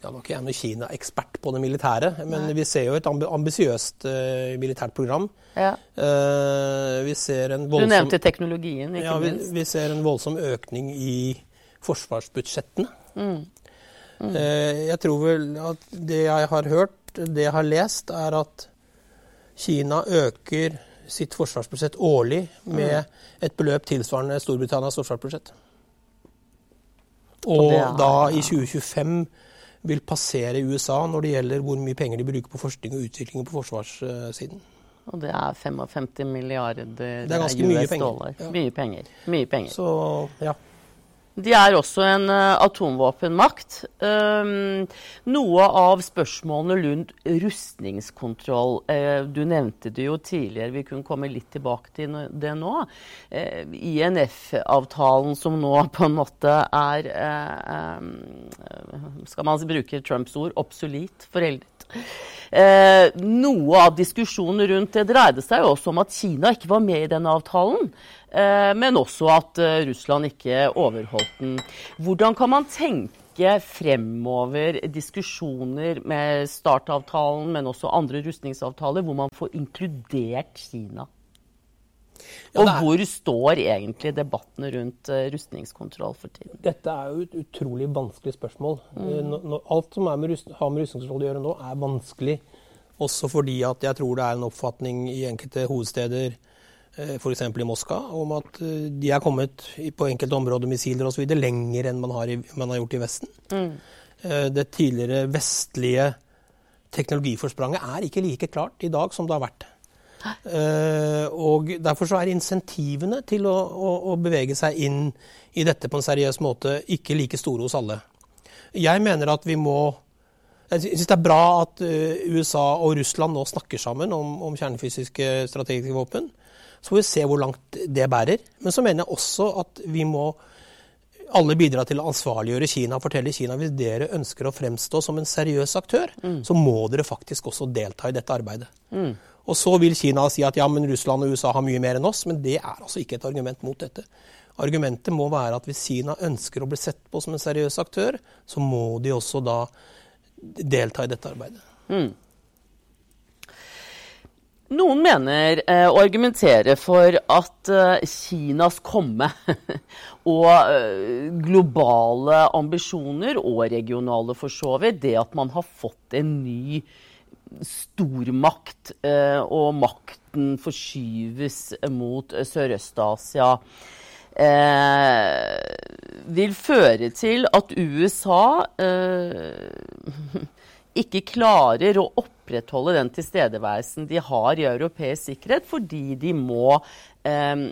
Ja, Nå er ikke jeg noen Kina-ekspert på det militære, men Nei. vi ser jo et ambisiøst uh, militært program. Ja. Uh, vi ser en voldsom, du nevnte teknologien, ikke ja, minst. Vi, vi, ser en voldsom økning i forsvarsbudsjettene. Mm. Mm. Jeg tror vel at det jeg har hørt, det jeg har lest, er at Kina øker sitt forsvarsbudsjett årlig med mm. et beløp tilsvarende Storbritannias forsvarsbudsjett. Og, og da i 2025 vil passere USA når det gjelder hvor mye penger de bruker på forskning og utvikling på forsvarssiden. Og det er 55 milliarder det er ganske US mye penger. dollar. Ja. Mye penger. Mye penger. Så, ja. De er også en uh, atomvåpenmakt. Um, noe av spørsmålene rundt rustningskontroll uh, Du nevnte det jo tidligere, vi kunne komme litt tilbake til det nå. Uh, INF-avtalen som nå på en måte er Skal man bruke Trumps ord obsolet, foreldet. noe av diskusjonen rundt det dreide seg jo også om at Kina ikke var med i denne avtalen. Eh, men også at eh, Russland ikke overholdt den. Hvordan kan man tenke fremover diskusjoner med startavtalen, men også andre rustningsavtaler, hvor man får inkludert Kina? Ja, og hvor står egentlig debattene rundt uh, rustningskontroll for tiden? Dette er jo et utrolig vanskelig spørsmål. Mm. alt som med rust, har med rustningskontroll å gjøre nå, er vanskelig. Også fordi at jeg tror det er en oppfatning i enkelte hovedsteder Eh, f.eks. i Moskva, om at eh, de er kommet på enkelte områder, missiler osv., lenger enn man har, i, man har, gjort i Vesten. Mm. Eh, det tidligere vestlige teknologiforspranget er ikke like klart i dag som det har vært. Og Derfor så er insentivene til å, å, å bevege seg inn i dette på en seriøs måte ikke like store hos alle. Jeg mener at vi må jeg synes det er bra at USA og Russland nå snakker sammen om, om kjernefysiske strategiske våpen. Så får vi se hvor langt det bærer. Men så mener jeg også at vi må alle bidra til å ansvarliggjøre Kina og fortelle Kina hvis dere ønsker å fremstå som en seriøs aktør, mm. så må dere faktisk også delta i dette arbeidet. Mm. Og så vil Kina si at ja, men Russland og USA har mye mer enn oss, men det er altså ikke et argument mot dette. Argumentet må være at hvis Kina ønsker å bli sett på som en seriøs aktør, så må de også da delta i dette arbeidet. Mm. Noen mener eh, argumenterer argumentere for at eh, Kinas komme og eh, globale ambisjoner, og regionale for så vidt, det at man har fått en ny stormakt, eh, og makten forskyves mot Sørøst-Asia, eh, vil føre til at USA eh, ikke klarer å opprettholde den tilstedeværelsen de har i europeisk sikkerhet, fordi de må eh,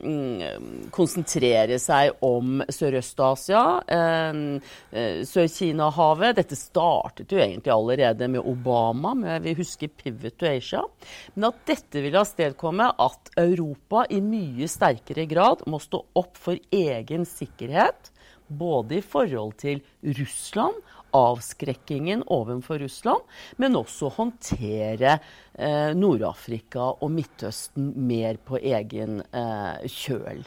konsentrere seg om Sørøst-Asia, eh, Sør-Kina-havet. Dette startet jo egentlig allerede med Obama, med vi husker Pivot to Asia. Men at dette vil avstedkomme at Europa i mye sterkere grad må stå opp for egen sikkerhet. Både i forhold til Russland avskrekkingen overfor Russland, men også håndtere eh, Nord-Afrika og Midtøsten mer på egen eh, kjøl.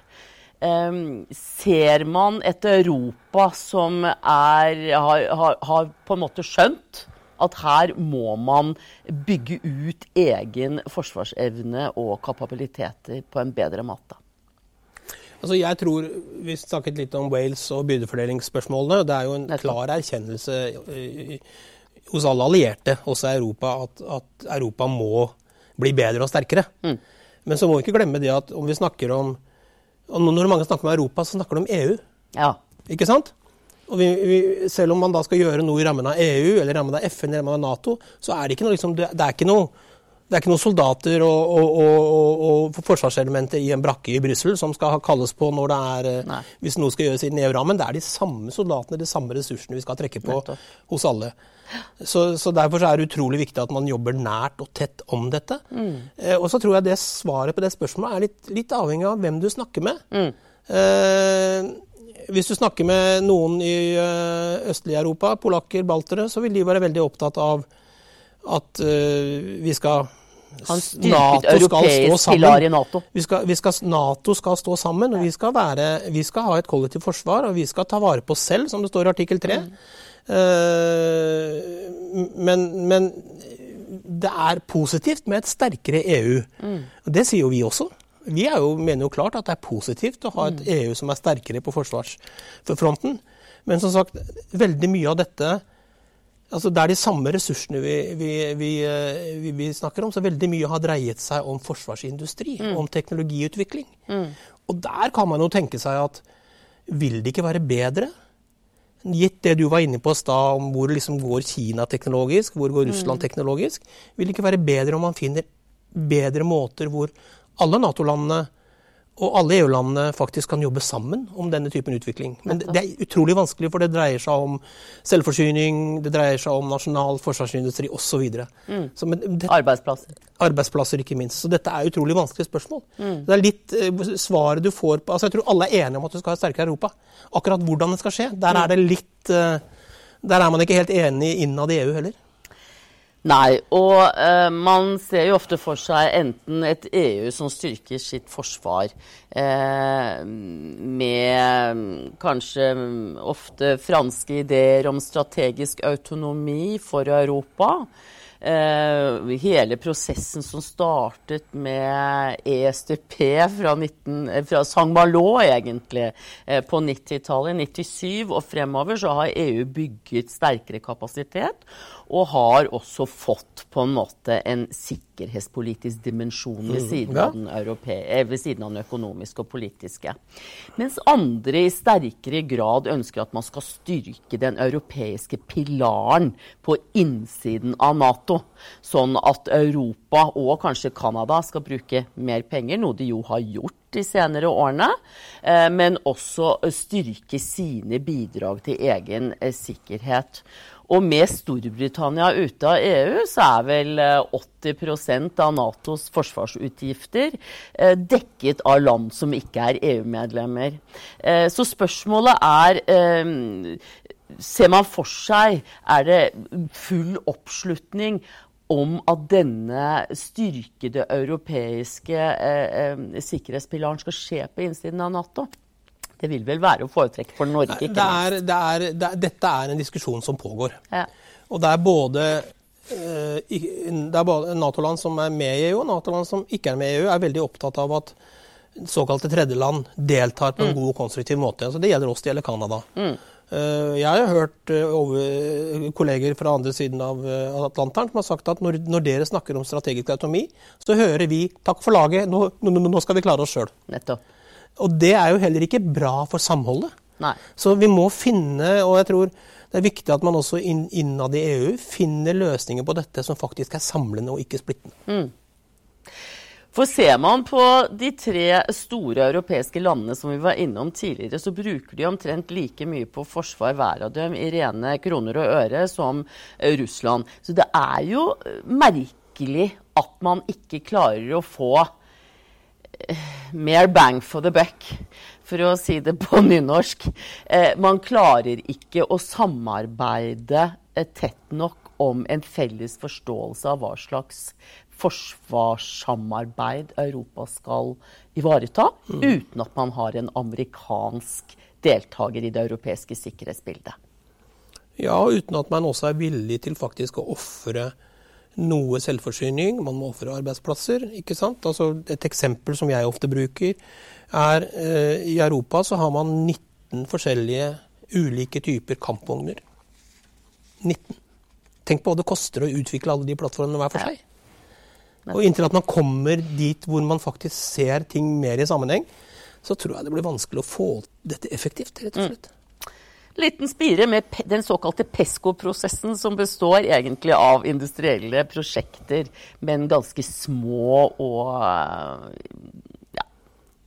Eh, ser man et Europa som er, har, har, har på en måte skjønt at her må man bygge ut egen forsvarsevne og kapabiliteter på en bedre måte? Altså jeg tror, Vi snakket litt om Wales og byrdefordelingsspørsmålene. Det er jo en klar erkjennelse hos alle allierte, også i Europa, at, at, Europa må bli bedre og sterkere. Mm. Men så må vi ikke glemme det at om vi snakker om og Når mange snakker om Europa, så snakker de om EU. Ja. Ikke sant? Og vi, vi, selv om man da skal gjøre noe i rammen av EU, eller rammen av FN eller rammen av Nato, så er det ikke noe, liksom, det, det er ikke noe det er ikke noen soldater og, og, og, og forsvarselementer i en brakke i Brussel som skal kalles på når det er, eh, Nei. hvis noe skal gjøres i den EU-rammen. Det er de samme soldatene, de samme ressursene vi skal trekke på Nettopp. hos alle. Så, så, Derfor så er det utrolig viktig at man jobber nært og tett om dette. Mm. Eh, og så tror jeg det svaret på det spørsmålet er litt, litt avhengig av hvem du snakker med. Mm. Eh, hvis du snakker med noen i østlig østlige Europa, polakker, baltere, så vil de være veldig opptatt av at uh, vi skal styrket europeisk pilar i Nato. Vi skal, vi skal, Nato skal stå sammen, og vi skal, være, vi skal, ha et kollektivt forsvar. Og vi skal ta vare på oss selv, som det står i artikkel 3. Mm. Uh, men, men, det er positivt med et sterkere EU. Mm. Det sier jo vi også. Vi jo, mener jo klart at det er positivt å ha et mm. EU som er sterkere på forsvarsfronten. Men som sagt, veldig mye av dette Altså, det er de samme ressursene vi, vi, vi, vi, snakker om. Så veldig mye har dreiet seg om forsvarsindustri, mm. om teknologiutvikling. Mm. Og der kan man jo tenke seg at vil det ikke være bedre gitt det du var inne på i stad, om hvor liksom går Kina teknologisk, hvor går Russland teknologisk, vil det ikke være bedre om man finner bedre måter hvor alle Nato-landene og alle EU-landene faktisk kan jobbe sammen om denne typen utvikling. Men det er utrolig vanskelig, for det dreier seg om selvforsyning, det dreier seg om nasjonal forsvarsindustri osv. Mm. Arbeidsplasser. Arbeidsplasser, ikke minst. Så dette er utrolig vanskelige spørsmål. Mm. Det er litt uh, svaret du får på altså Jeg tror alle er enige om at du skal ha et sterkere Europa. Akkurat hvordan det skal skje, der er det litt uh, Der er man ikke helt enig innad i EU heller. Nei, og eh, man ser jo ofte for seg enten et EU som styrker sitt forsvar eh, med kanskje ofte franske ideer om strategisk autonomi for Europa. Eh, hele prosessen som startet med ESDP fra, 19, fra Saint-Malo, egentlig, eh, på 90-tallet, 97 og fremover, så har EU bygget sterkere kapasitet og har også fått på en måte en sikkerhetspolitisk dimensjon ved mm, siden, av den, eh, ved siden av den økonomiske og politiske. Mens andre i sterkere grad ønsker at man skal styrke den europeiske pilaren på innsiden av Nato. Sånn at Europa og kanskje Canada skal bruke mer penger, noe de jo har gjort de senere årene, eh, men også styrke sine bidrag til egen eh, sikkerhet. Og med Storbritannia ute av EU, så er vel 80 eh, av Natos forsvarsutgifter eh, dekket av land som ikke er EU-medlemmer. Eh, så spørsmålet er Ser man for seg Er det full oppslutning om at denne styrkede europeiske sikkerhetspilaren skal skje på innsiden av Nato? Det vil vel være å foretrekke for Norge? ikke det er, det er, det er, dette er en diskusjon som pågår. Ja. Og det er både, eh, både Nato-land som er med i EU, og Nato-land som ikke er med i EU, er veldig opptatt av at såkalte tredjeland deltar på en mm. god og konstruktiv måte. Altså det gjelder oss, det gjelder Canada. Mm. Eh, jeg har hørt over, kolleger fra andre siden av Atlanteren som har sagt at når, når dere snakker om strategisk autonomi, så hører vi 'takk for laget, nå, nå, nå skal vi klare oss sjøl'. Og det er jo heller ikke bra for samholdet. Nei. Så vi må finne, og jeg tror det er viktig at man også innad i EU finner løsninger på dette som faktisk er samlende og ikke splittende. Mm. For ser man på de tre store europeiske landene som vi var innom tidligere, så bruker de omtrent like mye på forsvar hver av dem i rene kroner og øre som Russland. Så det er jo merkelig at man ikke klarer å få mer bang for the buck, for å si det på nynorsk. Eh, man klarer ikke å samarbeide eh, tett nok om en felles forståelse av hva slags forsvarssamarbeid Europa skal ivareta, mm. uten at man har en amerikansk deltaker i det europeiske sikkerhetsbildet. Ja, uten at man også er villig til faktisk å ofre noe selvforsyning, man må ofre arbeidsplasser. ikke sant? Altså et eksempel som jeg ofte bruker, er eh, i Europa så har man 19 forskjellige ulike typer kampvogner. 19. Tenk på hva det koster å utvikle alle de plattformene hver for seg. Og inntil at man kommer dit hvor man faktisk ser ting mer i sammenheng, så tror jeg det blir vanskelig å få dette effektivt, rett og mm. slett liten spire med den såkalte PESCO-prosessen, som består egentlig av industrielle prosjekter, men ganske små og ja,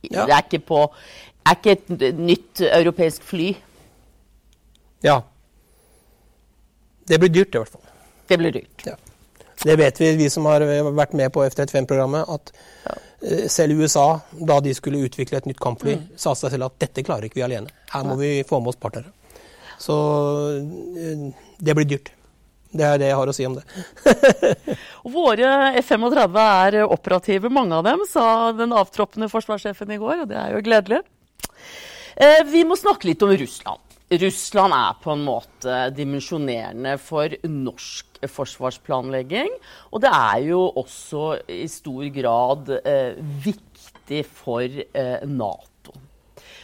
ja. Det er ikke, på, er ikke et nytt europeisk fly. Ja. Det blir dyrt, i hvert fall. Det blir dyrt. Ja. Det vet vi, vi som har vært med på F-35-programmet, at ja. Eh, selv USA, da de skulle utvikle et nytt kampfly, mm. sa seg selv at dette klarer ikke vi alene. Her må vi få med oss partnere. Så eh, det blir dyrt. Det er det jeg har å si om det. Våre F-35 er operative, mange av dem, sa den avtroppende forsvarssjefen i går, og det er jo gledelig. Eh, vi må snakke litt om Russland. Russland er på en måte dimensjonerende for norsk forsvarsplanlegging. Og det er jo også i stor grad eh, viktig for eh, Nato.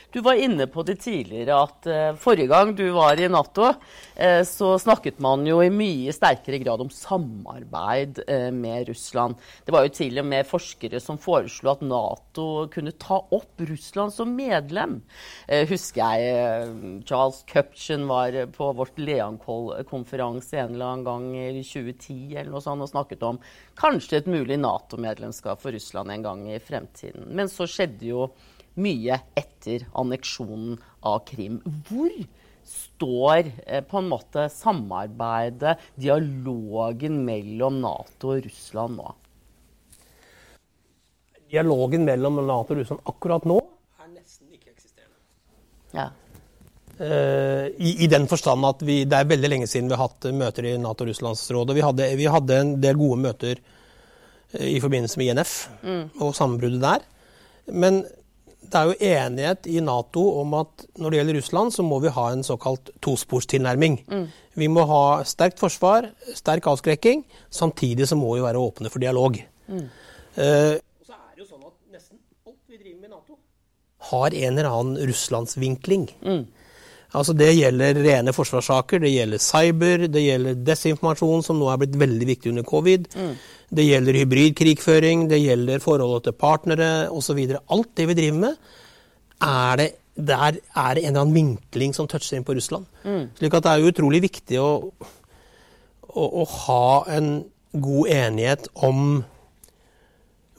Du var inne på det tidligere at uh, forrige gang du var i Nato, uh, så snakket man jo i mye sterkere grad om samarbeid uh, med Russland. Det var jo til og med forskere som foreslo at Nato kunne ta opp Russland som medlem. husker jeg Charles Cupchen var på vårt Leankoll-konferanse en eller annen gang i 2010 eller noe sånt, og snakket om kanskje et mulig Nato-medlemskap for Russland en gang i fremtiden. Men så skjedde jo mye etter anneksjonen av Krim. Hvor står eh, på en måte samarbeidet, dialogen mellom Nato og Russland nå? Dialogen mellom Nato og Russland akkurat nå er nesten ikke-eksisterende. Ja. Uh, i, i, den forstand at vi, det er veldig lenge siden vi har hatt møter i Nato-Russlandsrådet. Vi, hadde, vi hadde en del gode møter uh, i forbindelse med INF mm. og sammenbruddet der. Men det er jo enighet i Nato om at når det gjelder Russland, så må vi ha en såkalt tosporstilnærming. Mm. Vi må ha sterkt forsvar, sterk avskrekking. Samtidig så må vi være åpne for dialog. Mm. Uh, så er det jo sånn at nesten alt vi driver med i Nato, har en eller annen russlandsvinkling. Mm. Altså Det gjelder rene forsvarssaker, det gjelder cyber, det gjelder desinformasjon, som nå er blitt veldig viktig under covid. Mm. Det gjelder hybridkrigføring, det gjelder forholdet til partnere osv. Alt det vi driver med, er det, der er det en eller annen vinkling som toucher inn på Russland. Mm. Slik at det er utrolig viktig å, å, å ha en god enighet om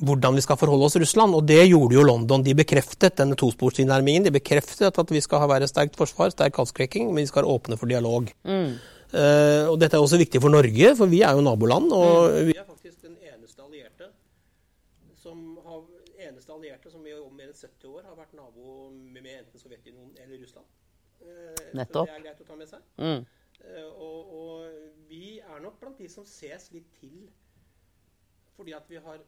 hvordan vi skal forholde oss til Russland. Og det gjorde jo London. De bekreftet denne tosporstilnærmingen. De bekreftet at vi skal være sterkt forsvar, sterk avskrekking, men vi skal være åpne for dialog. Mm. Uh, og dette er også viktig for Norge, for vi er jo naboland. Og mm. vi er faktisk den eneste allierte som, har, eneste allierte som i mer enn 70 år har vært nabo med, med enten Sovjetunionen eller Russland. Uh, Nettopp. Så det er greit å ta med seg. Mm. Uh, og, og vi er nok blant de som ses litt til fordi at vi har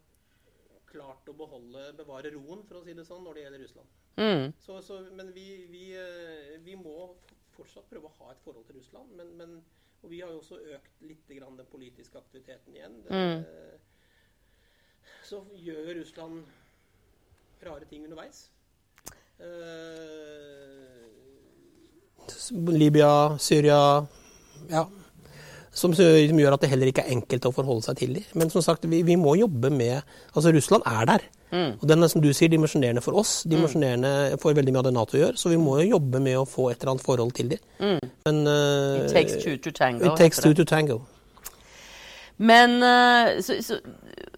klart å beholde, bevare roen, for å si det sånn, når det gjelder Russland. Mm. Så, så, men vi, vi, eh, vi, må fortsatt prøve å ha et forhold til Russland. Men, men, og vi har jo også økt litt grann den politiske aktiviteten igjen. Det, mm. Så gjør Russland rare ting underveis. Uh, Libya, Syria Ja, som, gjør at det heller ikke er enkelt å forholde seg til dem. Men som sagt, vi, vi må jobbe med Altså, Russland er der. Mm. Og den er som du sier, dimensjonerende for oss. Dimensjonerende for veldig mye av det Nato gjør. Så vi må jo jobbe med å få et eller annet forhold til dem. Mm. Men uh, It takes two to tango. It takes two to tango. Men uh, så, så,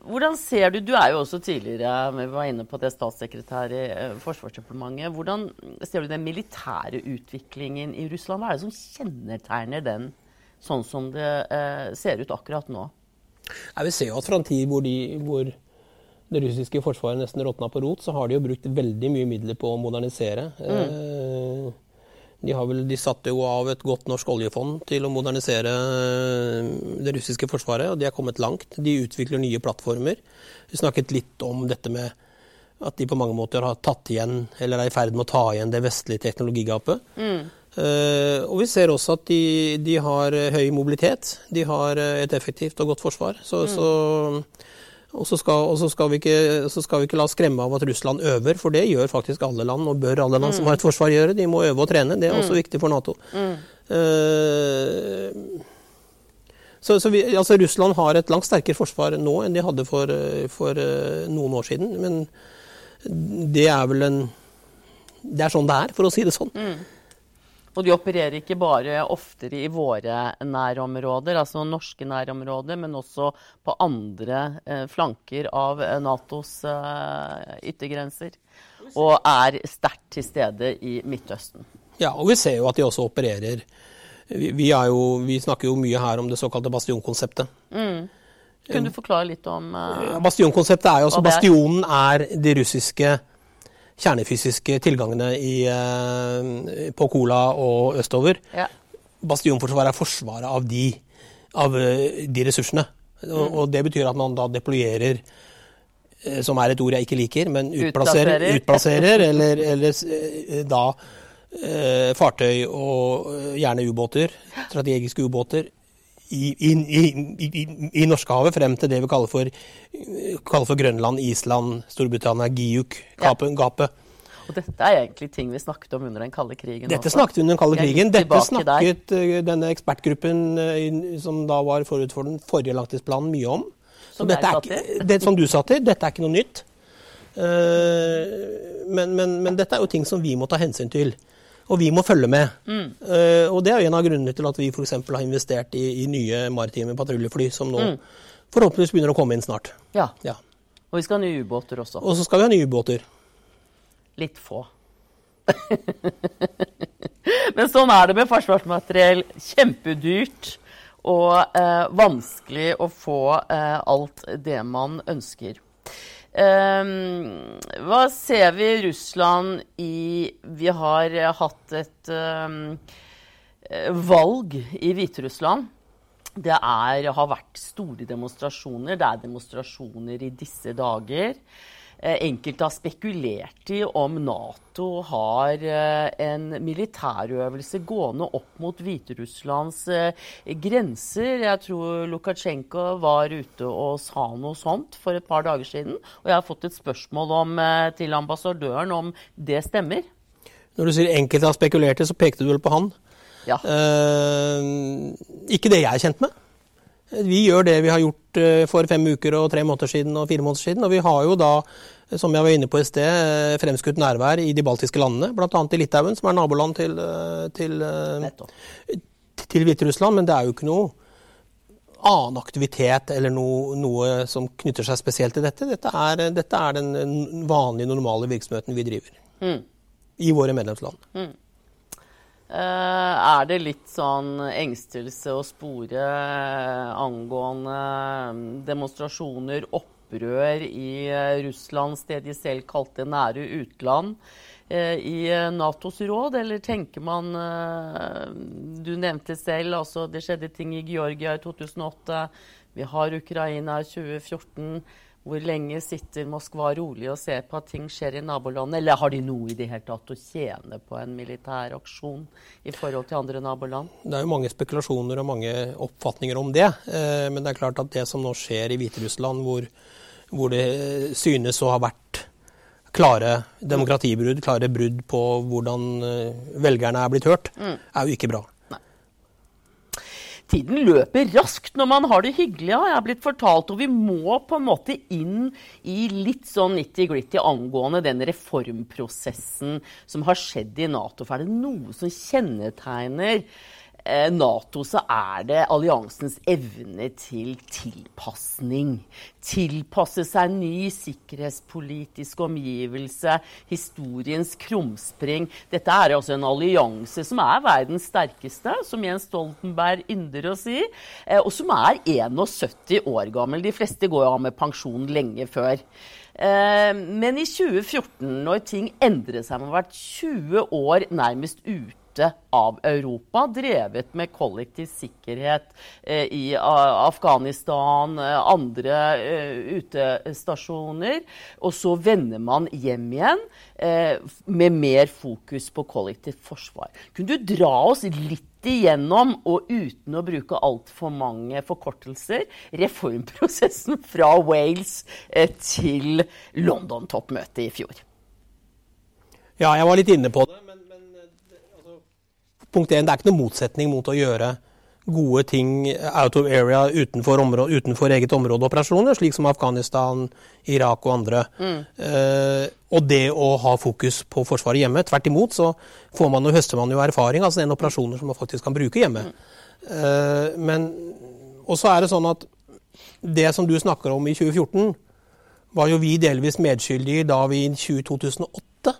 hvordan ser du Du er jo også tidligere vi var inne på det statssekretær i uh, Forsvarsdepartementet. Hvordan ser du den militære utviklingen i Russland? Hva er det som kjennetegner den sånn som det eh, ser ut akkurat nå? Vi ser se jo at fra en tid hvor, de, hvor det russiske forsvaret nesten råtna på rot, så har de jo brukt veldig mye midler på å modernisere. Mm. Eh, de, vel, de, satte jo av et godt norsk oljefond til å modernisere eh, det russiske forsvaret, og de er kommet langt. De utvikler nye plattformer. Vi snakket litt om dette med at de på mange måter har tatt igjen, eller er i ferd med å ta igjen det vestlige teknologigapet. Mm. Uh, og vi ser også at de, de, har høy mobilitet. De har eh, et effektivt og godt forsvar. Så, mm. så, og så skal, skal, vi ikke, skal vi ikke la oss skremme av at Russland øver, for det gjør faktisk alle land, og bør alle land mm. som har et forsvar gjøre. De må øve og trene. Det er også mm. viktig for Nato. Uh, så, så vi, altså Russland har et langt sterkere forsvar nå enn de hadde for, for noen år siden. Men det er vel en Det er sånn det er, for å si det sånn. Mm. Og de opererer ikke bare oftere i våre nærområder, altså norske nærområder, men også på andre eh, flanker av eh, Natos eh, yttergrenser. Og er sterkt til stede i Midtøsten. Ja, og vi ser jo at de også opererer Vi, vi, jo, vi snakker jo mye her om det såkalte bastionkonseptet. Mm. Kunne du forklare litt om eh, Bastionkonseptet er jo altså Bastionen er de russiske kjernefysiske tilgangene i, eh, på Kola og østover. Ja. Bastionforsvaret er forsvaret av de, av eh, de ressursene. Mm. Og, og, det betyr at man da deployerer eh, som er et ord jeg ikke liker, men utplasserer, utplasserer eller, eller, da fartøy og gjerne ubåter, strategiske ubåter, i, i, i, i Norskehavet frem til det vi kaller for, kaller for Grønland, Island, Storbritannia, Giuk-gapet. Ja. Og dette er egentlig ting vi snakket om under den kalde krigen Dette også. snakket under den kalde krigen. Dette snakket der. uh, denne ekspertgruppen uh, som da var forut for den forrige langtidsplanen, mye om. Som er ikke, det, som du sa til, dette er ikke noe nytt. Uh, men, men, men dette er jo ting som vi må ta hensyn til. Og vi må følge med. Mm. Uh, og det er en av grunnene til at vi f.eks. har investert i, i nye maritime patruljefly, som nå Mm. forhåpentligvis begynner å komme inn snart. Ja. Ja. Og vi skal ha nye ubåter også. Og så skal vi ha nye ubåter. Litt få. Men sånn er det med forsvarsmateriell. Kjempedyrt og eh, vanskelig å få eh, alt det man ønsker. Ehm, hva ser vi i Russland i Vi har hatt et eh, valg i Hviterussland. Det er, har vært store demonstrasjoner. Det er demonstrasjoner i disse dager. Eh, Enkelte har spekulert i om Nato har eh, en militærøvelse gående opp mot Hviterusslands eh, grenser. Jeg tror Lukasjenko var ute og sa noe sånt for et par dager siden. Og jeg har fått et spørsmål om, til ambassadøren om det stemmer. Når du sier enkelte har spekulert i, så pekte du vel på han. Ja. Eh, ikke det jeg er kjent med. Vi gjør det vi har gjort eh, for fem uker og tre måneder siden og fire måneder siden. Og vi har jo da, som jeg var inne på i sted, eh, fremskutt nærvær i de baltiske landene. Bl.a. i Litauen, som er naboland til, eh, til, eh, til Hviterussland. Men det er jo ikke noe annen aktivitet eller noe, noe som knytter seg spesielt til dette. Dette er, dette er den vanlige, normale virksomheten vi driver Mm. i våre medlemsland. Eh, er det litt sånn engstelse å spore eh, angående mm, demonstrasjoner, opprør i eh, Russlands det de selv kalte nære utland, eh, i eh, Natos råd? Eller tenker man eh, Du nevnte selv, altså det skjedde ting i Georgia i 2008. Vi har Ukraina i 2014. Hvor lenge sitter Moskva rolig og ser på at ting skjer i nabolandet? Eller har de noe i det hele tatt å tjene på en militær aksjon i forhold til andre naboland? Det er jo mange spekulasjoner og mange oppfatninger om det. Eh, Men det er klart at det som nå skjer i Hviterussland, hvor, hvor det synes å ha vært klare demokratibrudd, klare brudd på hvordan eh, velgerne er blitt hørt, er jo ikke bra. Tiden løper raskt når man har det hyggelig, har jeg blitt fortalt. Og vi må på en måte inn i litt sånn nitty-gritty angående den reformprosessen som har skjedd i Nato. For er det noe som kjennetegner Nato, så er det alliansens evne til tilpasning. Tilpasse seg ny sikkerhetspolitisk omgivelse, historiens krumspring. Dette er altså en allianse som er verdens sterkeste, som Jens Stoltenberg ynder å si, eh, og som er 71 år gammel. De fleste går av med pensjon lenge før. Eh, Men i 2014, når ting endret seg, man har vært 20 år nærmest ute av Europa, drevet med kollektiv sikkerhet eh, i Afghanistan, eh, andre eh, utestasjoner. Og så vender man hjem igjen eh, med mer fokus på kollektivt forsvar. Kunne du dra oss litt igjennom, og uten å bruke altfor mange forkortelser, reformprosessen fra Wales eh, til London-toppmøtet i fjor? Ja, jeg var litt inne på det, men, punkt én, det er ikke noen motsetning mot å gjøre gode ting out of area utenfor, område, utenfor eget områdeoperasjoner, slik som Afghanistan, Irak og andre. Eh, og det å ha fokus på Forsvaret hjemme. Tvert imot så får man og høster man jo erfaring, altså den operasjoner som man faktisk kan bruke hjemme. Eh, men, og så er det sånn at det som du snakker om i 2014, var jo vi delvis medskyldige da vi i 2008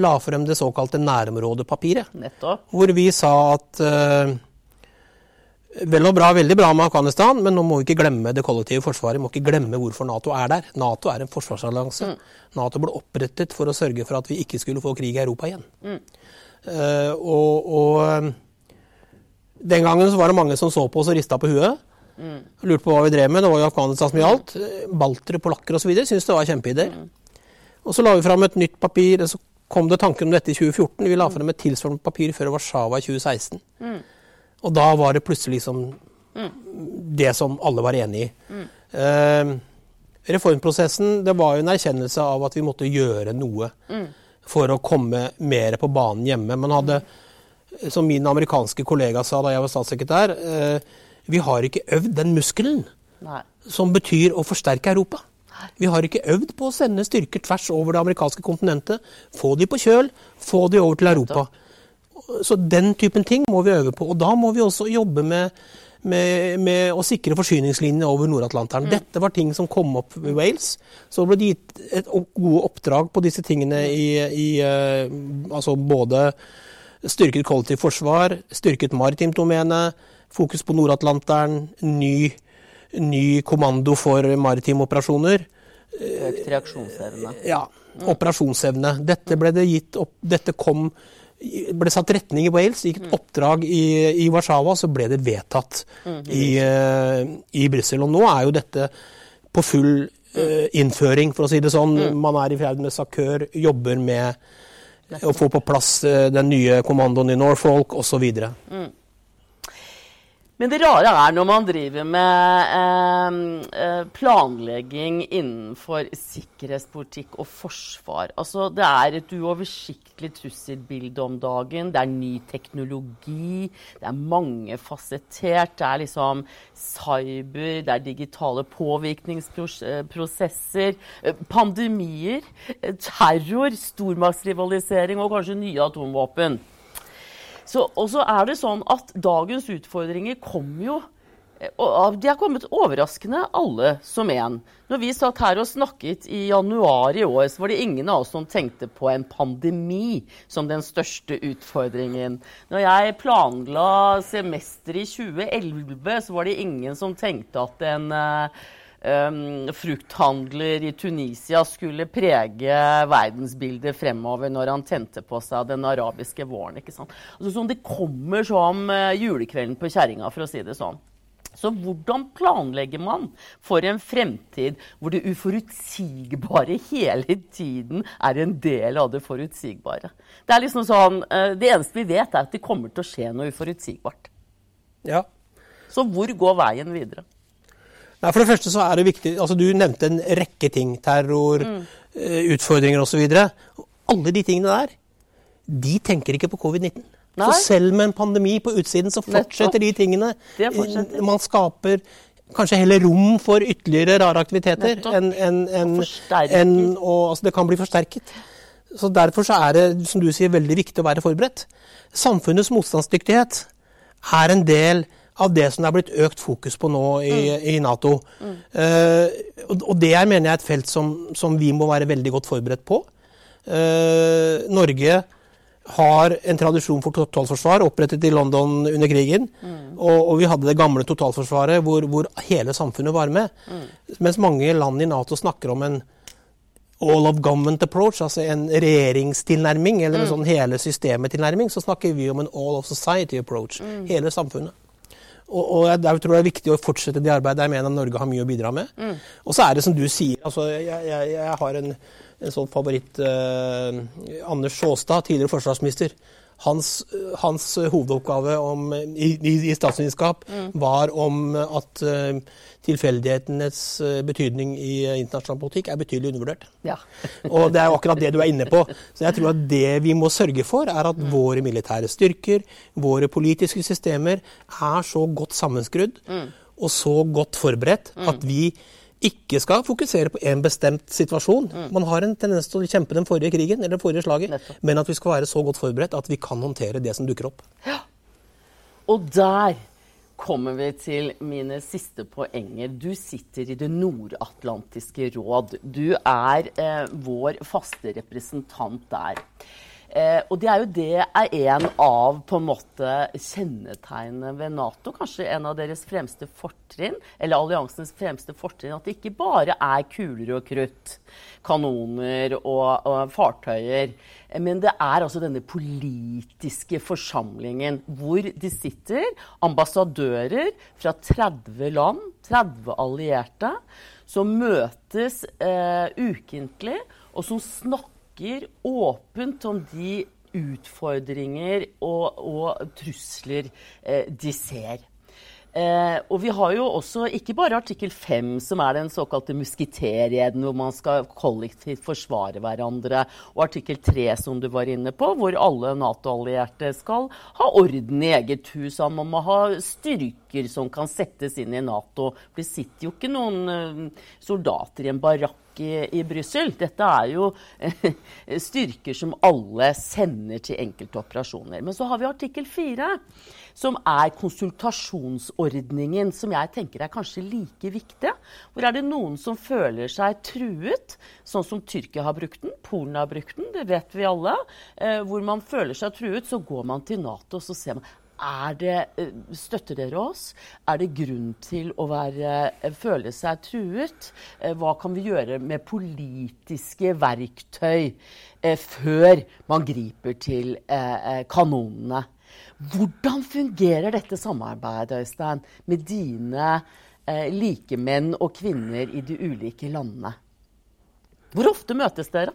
la frem det såkalte nærområdepapiret. Nettopp. Hvor vi sa at uh, Vel og bra, veldig bra med Afghanistan, men nå må vi ikke glemme det kollektive forsvaret. Vi må ikke glemme hvorfor Nato er der. Nato er en forsvarsallianse. Nato ble opprettet for å sørge for at vi ikke skulle få krig i Europa igjen. Eh, og, og eh, den gangen så var det mange som så på oss og rista på huet. Lurte på hva vi drev med. Det var jo Afghanistan som gjaldt. Eh, Baltere, polakker osv. syntes det var kjempeideer. Og så la vi fram et nytt papir. Så kom det tanker om dette i 2014. Vi la frem et tilsvarende papir før Warszawa i 2016. Og da var det plutselig liksom det som alle var enig i. Eh, reformprosessen det var jo en erkjennelse av at vi måtte gjøre noe. for å komme mer på banen hjemme. Man hadde, som min amerikanske kollega sa da jeg var statssekretær, eh, vi har ikke øvd den muskelen Nei. som betyr å forsterke Europa. Vi har ikke øvd på å sende styrker tvers over det amerikanske kontinentet. Få de på kjøl, få de over til Europa. Så den typen ting må vi øve på. Og da må vi også jobbe med med, med å sikre forsyningslinjene over Nord-Atlanteren. Mm. Dette var ting som kom opp ved Wales. Så ble det gitt et gode oppdrag på disse tingene i, i uh, altså både styrket kollektivt forsvar, styrket maritimt domene, fokus på Nord-Atlanteren, ny, ny, kommando for maritime operasjoner. Økt reaksjonsevne. Ja. Operasjonsevne. Dette ble det gitt opp Dette kom ble satt retning i Wales, gikk et mm. oppdrag i, i Warszawa, så ble det vedtatt mm, i, uh, i Brussel. Og nå er jo dette på full uh, innføring, for å si det sånn. Mm. Man er i ferd med SAKØR, jobber med å få på plass uh, den nye kommandoen i Norfolk osv. Men det rare er når man driver med eh, planlegging innenfor sikkerhetspolitikk og forsvar. Altså, det er et uoversiktlig trusselbilde om dagen. Det er ny teknologi. Det er mangefasettert. Det er liksom cyber, det er digitale påvirkningsprosesser. Eh, pandemier, eh, terror, stormaktsrivalisering og kanskje nye atomvåpen. Og så er det sånn at dagens utfordringer kommer jo eh, og De har kommet overraskende, alle som én. Når vi satt her og snakket i januar i år, så var det ingen av oss som tenkte på en pandemi som den største utfordringen. Når jeg planla semester i 2011, så var det ingen som tenkte at en um, frukthandler i Tunisia skulle prege verdensbildet fremover når han tente på seg den arabiske våren. ikke sant? Altså, sånn, det kommer som uh, julekvelden på kjerringa, for å si det sånn. Så hvordan planlegger man for en fremtid hvor det uforutsigbare hele tiden er en del av det forutsigbare? Det er liksom sånn, uh, det eneste vi vet, er at det kommer til å skje noe uforutsigbart. Ja. Så hvor går veien videre? Nei, For det første så er det viktig altså Du nevnte en rekke ting. Terror, mm. uh, utfordringer osv. Alle de tingene der, de tenker ikke på covid-19. Så selv med en pandemi på utsiden, så fortsetter de tingene. Fortsetter. Man skaper kanskje heller rom for ytterligere rare aktiviteter. enn en, en, en, og, altså det kan bli forsterket. Så Derfor så er det som du sier, veldig viktig å være forberedt. Samfunnets motstandsdyktighet er en del av det som det er blitt økt fokus på nå i, mm. i Nato. Mm. Uh, og det er mener jeg et felt som, som, vi må være veldig godt forberedt på. Uh, Norge har en tradisjon for totalforsvar, opprettet i London under krigen. Mm. Og, og, vi hadde det gamle totalforsvaret hvor, hvor hele samfunnet var med. Mm. Mens mange land i Nato snakker om en all of government approach, altså en regjeringstilnærming, eller en mm. sånn hele systemet-tilnærming, så snakker vi om en all of society approach. Mm. Hele samfunnet. Og, og jeg, jeg, tror det er viktig å fortsette det arbeidet. Jeg mener Norge har mye å bidra med. Mm. Og så er det som du sier, altså, jeg, jeg, jeg har en, en, sånn favoritt. eh, Anders Sjåstad, tidligere forsvarsminister. Hans, hans hovedoppgave om, i, i statsvitenskap mm. var om at uh, tilfeldighetenes uh, betydning i internasjonal politikk er betydelig undervurdert. Ja. og det er jo akkurat det du er inne på. Så jeg tror at det vi må sørge for, er at mm. våre militære styrker, våre politiske systemer, er så godt sammenskrudd mm. og så godt forberedt mm. at vi ikke skal fokusere på en bestemt situasjon. Mm. Man har en tendens til å kjempe den forrige krigen eller det forrige slaget, Nettopp. men at vi skal være så godt forberedt at vi kan håndtere det som dukker opp. Ja. Og der kommer vi til mine siste poenger. Du sitter i Det nordatlantiske råd. Du er eh, vår faste representant der. Eh, og det er jo det er en av på en måte kjennetegnene ved Nato. Kanskje en av deres fremste fortrinn, eller alliansens fremste fortrinn. At det ikke bare er kuler og krutt, kanoner og, og fartøyer. Men det er altså denne politiske forsamlingen hvor de sitter ambassadører fra 30 land, 30 allierte, som møtes eh, ukentlig, og som snakker snakker åpent om de utfordringer og, og trusler eh, de ser. Eh, og vi har jo også ikke bare artikkel 5, som er den såkalte muskitereden, hvor man skal kollektivt forsvare hverandre, og artikkel 3, som du var inne på, hvor alle Nato-allierte skal ha orden i eget hus. Man må ha styrker som kan settes inn i Nato. Det sitter jo ikke noen uh, soldater i en barakk i, i Brussel. Dette er jo styrker som alle sender til enkelte operasjoner. Men så har vi artikkel 4 som er konsultasjonsordningen, som jeg tenker er kanskje like viktig. Hvor er det noen som føler seg truet, sånn som Tyrkia har brukt den, Polen har brukt den, det vet vi alle. Eh, hvor man føler seg truet, så går man til Nato og så ser man det, eh, støtter dere oss? Er det grunn til å være, eh, føle seg truet? Eh, hva kan vi gjøre med politiske verktøy før man griper til kanonene? Hvordan fungerer dette samarbeidet, Øystein, med dine likemenn og -kvinner i de ulike landene? Hvor ofte møtes dere?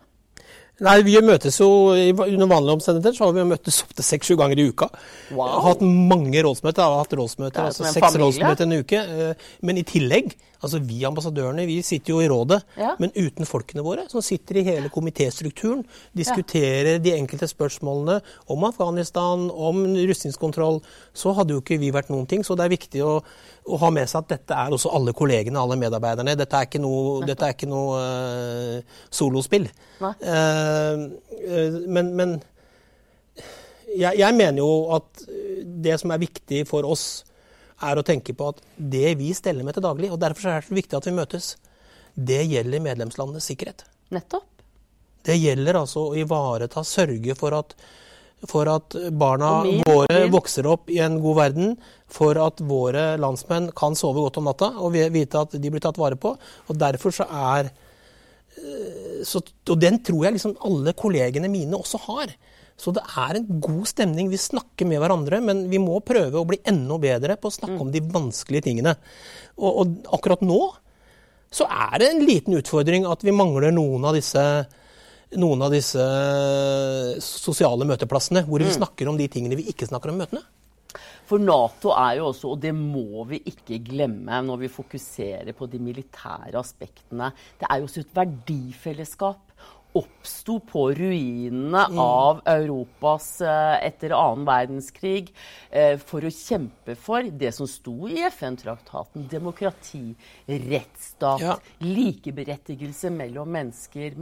Nei, Vi møtes jo under vanlige omstendigheter så har vi møttes opptil seks-sju ganger i uka. Wow. Hatt mange rådsmøter. Jeg har hatt rådsmøter, altså seks rådsmøter en uke. Eh, men i tillegg, altså vi ambassadørene, vi sitter jo i rådet. Ja. Men uten folkene våre, som sitter i hele komitéstrukturen, diskuterer ja. de enkelte spørsmålene om Afghanistan, om rustningskontroll, så hadde jo ikke vi vært noen ting. Så det er viktig å, å ha med seg at dette er også alle kollegene, alle medarbeiderne. Dette er ikke noe, er ikke noe uh, solospill. Uh, eh, men, men jeg, jeg, mener jo at det som er viktig for oss, er å tenke på at det vi steller med til daglig, og derfor er det så viktig at vi møtes, det gjelder medlemslandenes sikkerhet. Nettopp. Det gjelder altså å ivareta, sørge for at, for at barna min, våre vokser opp i en god verden, for at våre landsmenn kan sove godt om natta og vite at de blir tatt vare på. Og Derfor så er Eh, så, og den tror jeg liksom alle kollegene mine også har. Så det er en god stemning. Vi snakker med hverandre, men vi må prøve å bli enda bedre på å snakke om de vanskelige tingene. Og, og, akkurat nå så er det en liten utfordring at vi mangler noen av disse, noen av disse sosiale møteplassene hvor vi mm. snakker om de tingene vi ikke snakker om i møtene. For Nato er jo også, og det må vi ikke glemme når vi fokuserer på de militære aspektene, det er jo også et verdifellesskap. Oppsto på ruinene mm. av Europas eh, etter annen verdenskrig eh, for å kjempe for det som sto i FN-traktaten. Demokrati, rettsstat, ja. likeberettigelse mellom mennesker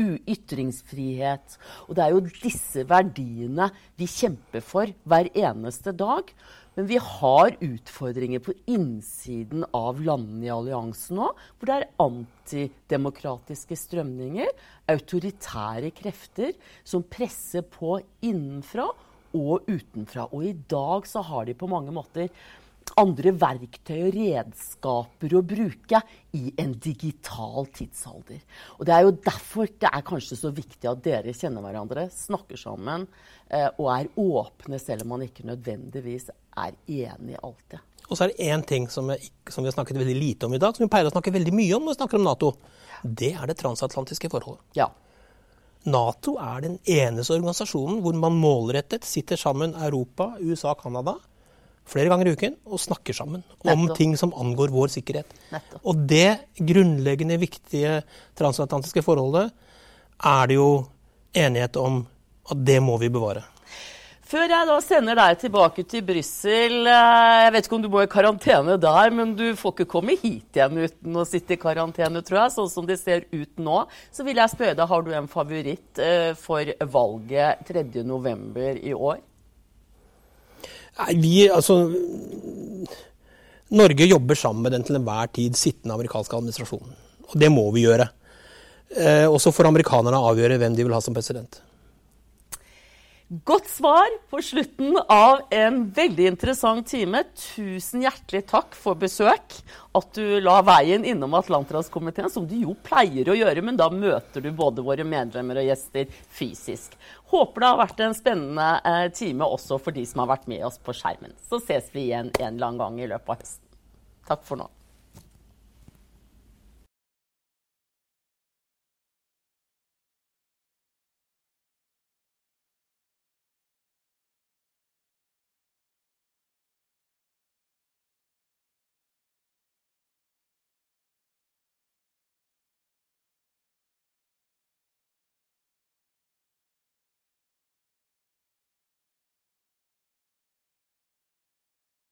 ytringsfrihet. Og det er jo disse verdiene vi kjemper for hver eneste dag. Men vi har utfordringer på innsiden av landene i alliansen nå, hvor det er antidemokratiske strømninger, autoritære krefter, som presser på innenfra og utenfra. Og i dag så har de på mange måter andre verktøy og redskaper å bruke i en digital tidsalder. Og Det er jo derfor det er kanskje så viktig at dere kjenner hverandre, snakker sammen eh, og er åpne, selv om man ikke nødvendigvis er enig i alt det. Og så er det én ting som, jeg, som, vi har snakket veldig lite om i dag, som vi pleier å snakke veldig mye om når vi snakker om Nato. Det er det transatlantiske forholdet. Ja. Nato er den eneste organisasjonen hvor man målrettet sitter sammen Europa, USA, Canada flere ganger i uken og snakker sammen om ting som angår vår sikkerhet. Nettopp. Og det grunnleggende viktige transatlantiske forholdet er det jo enighet om at det må vi bevare. Før jeg da sender deg tilbake til Brussel eh, Jeg vet ikke om du må i karantene der, men du får ikke komme hit igjen uten å sitte i karantene, tror jeg. Sånn som det ser ut nå. Så vil jeg spørre deg, har du en favoritt eh, for valget 3.11. i år? Nei, vi altså Norge jobber sammen med den til enhver tid sittende amerikanske administrasjonen. Og det må vi gjøre. Eh, og så får amerikanerne avgjøre hvem de vil ha som president. Godt svar på slutten av en veldig interessant time. Tusen hjertelig takk for besøk. At du la veien innom Atlanterhavskomiteen, som du jo pleier å gjøre. Men da møter du både våre medlemmer og gjester fysisk. Håper det har vært en spennende eh, time også for de som har vært med oss på skjermen. Så ses vi igjen en eller annen gang i løpet av høsten. Takk for nå.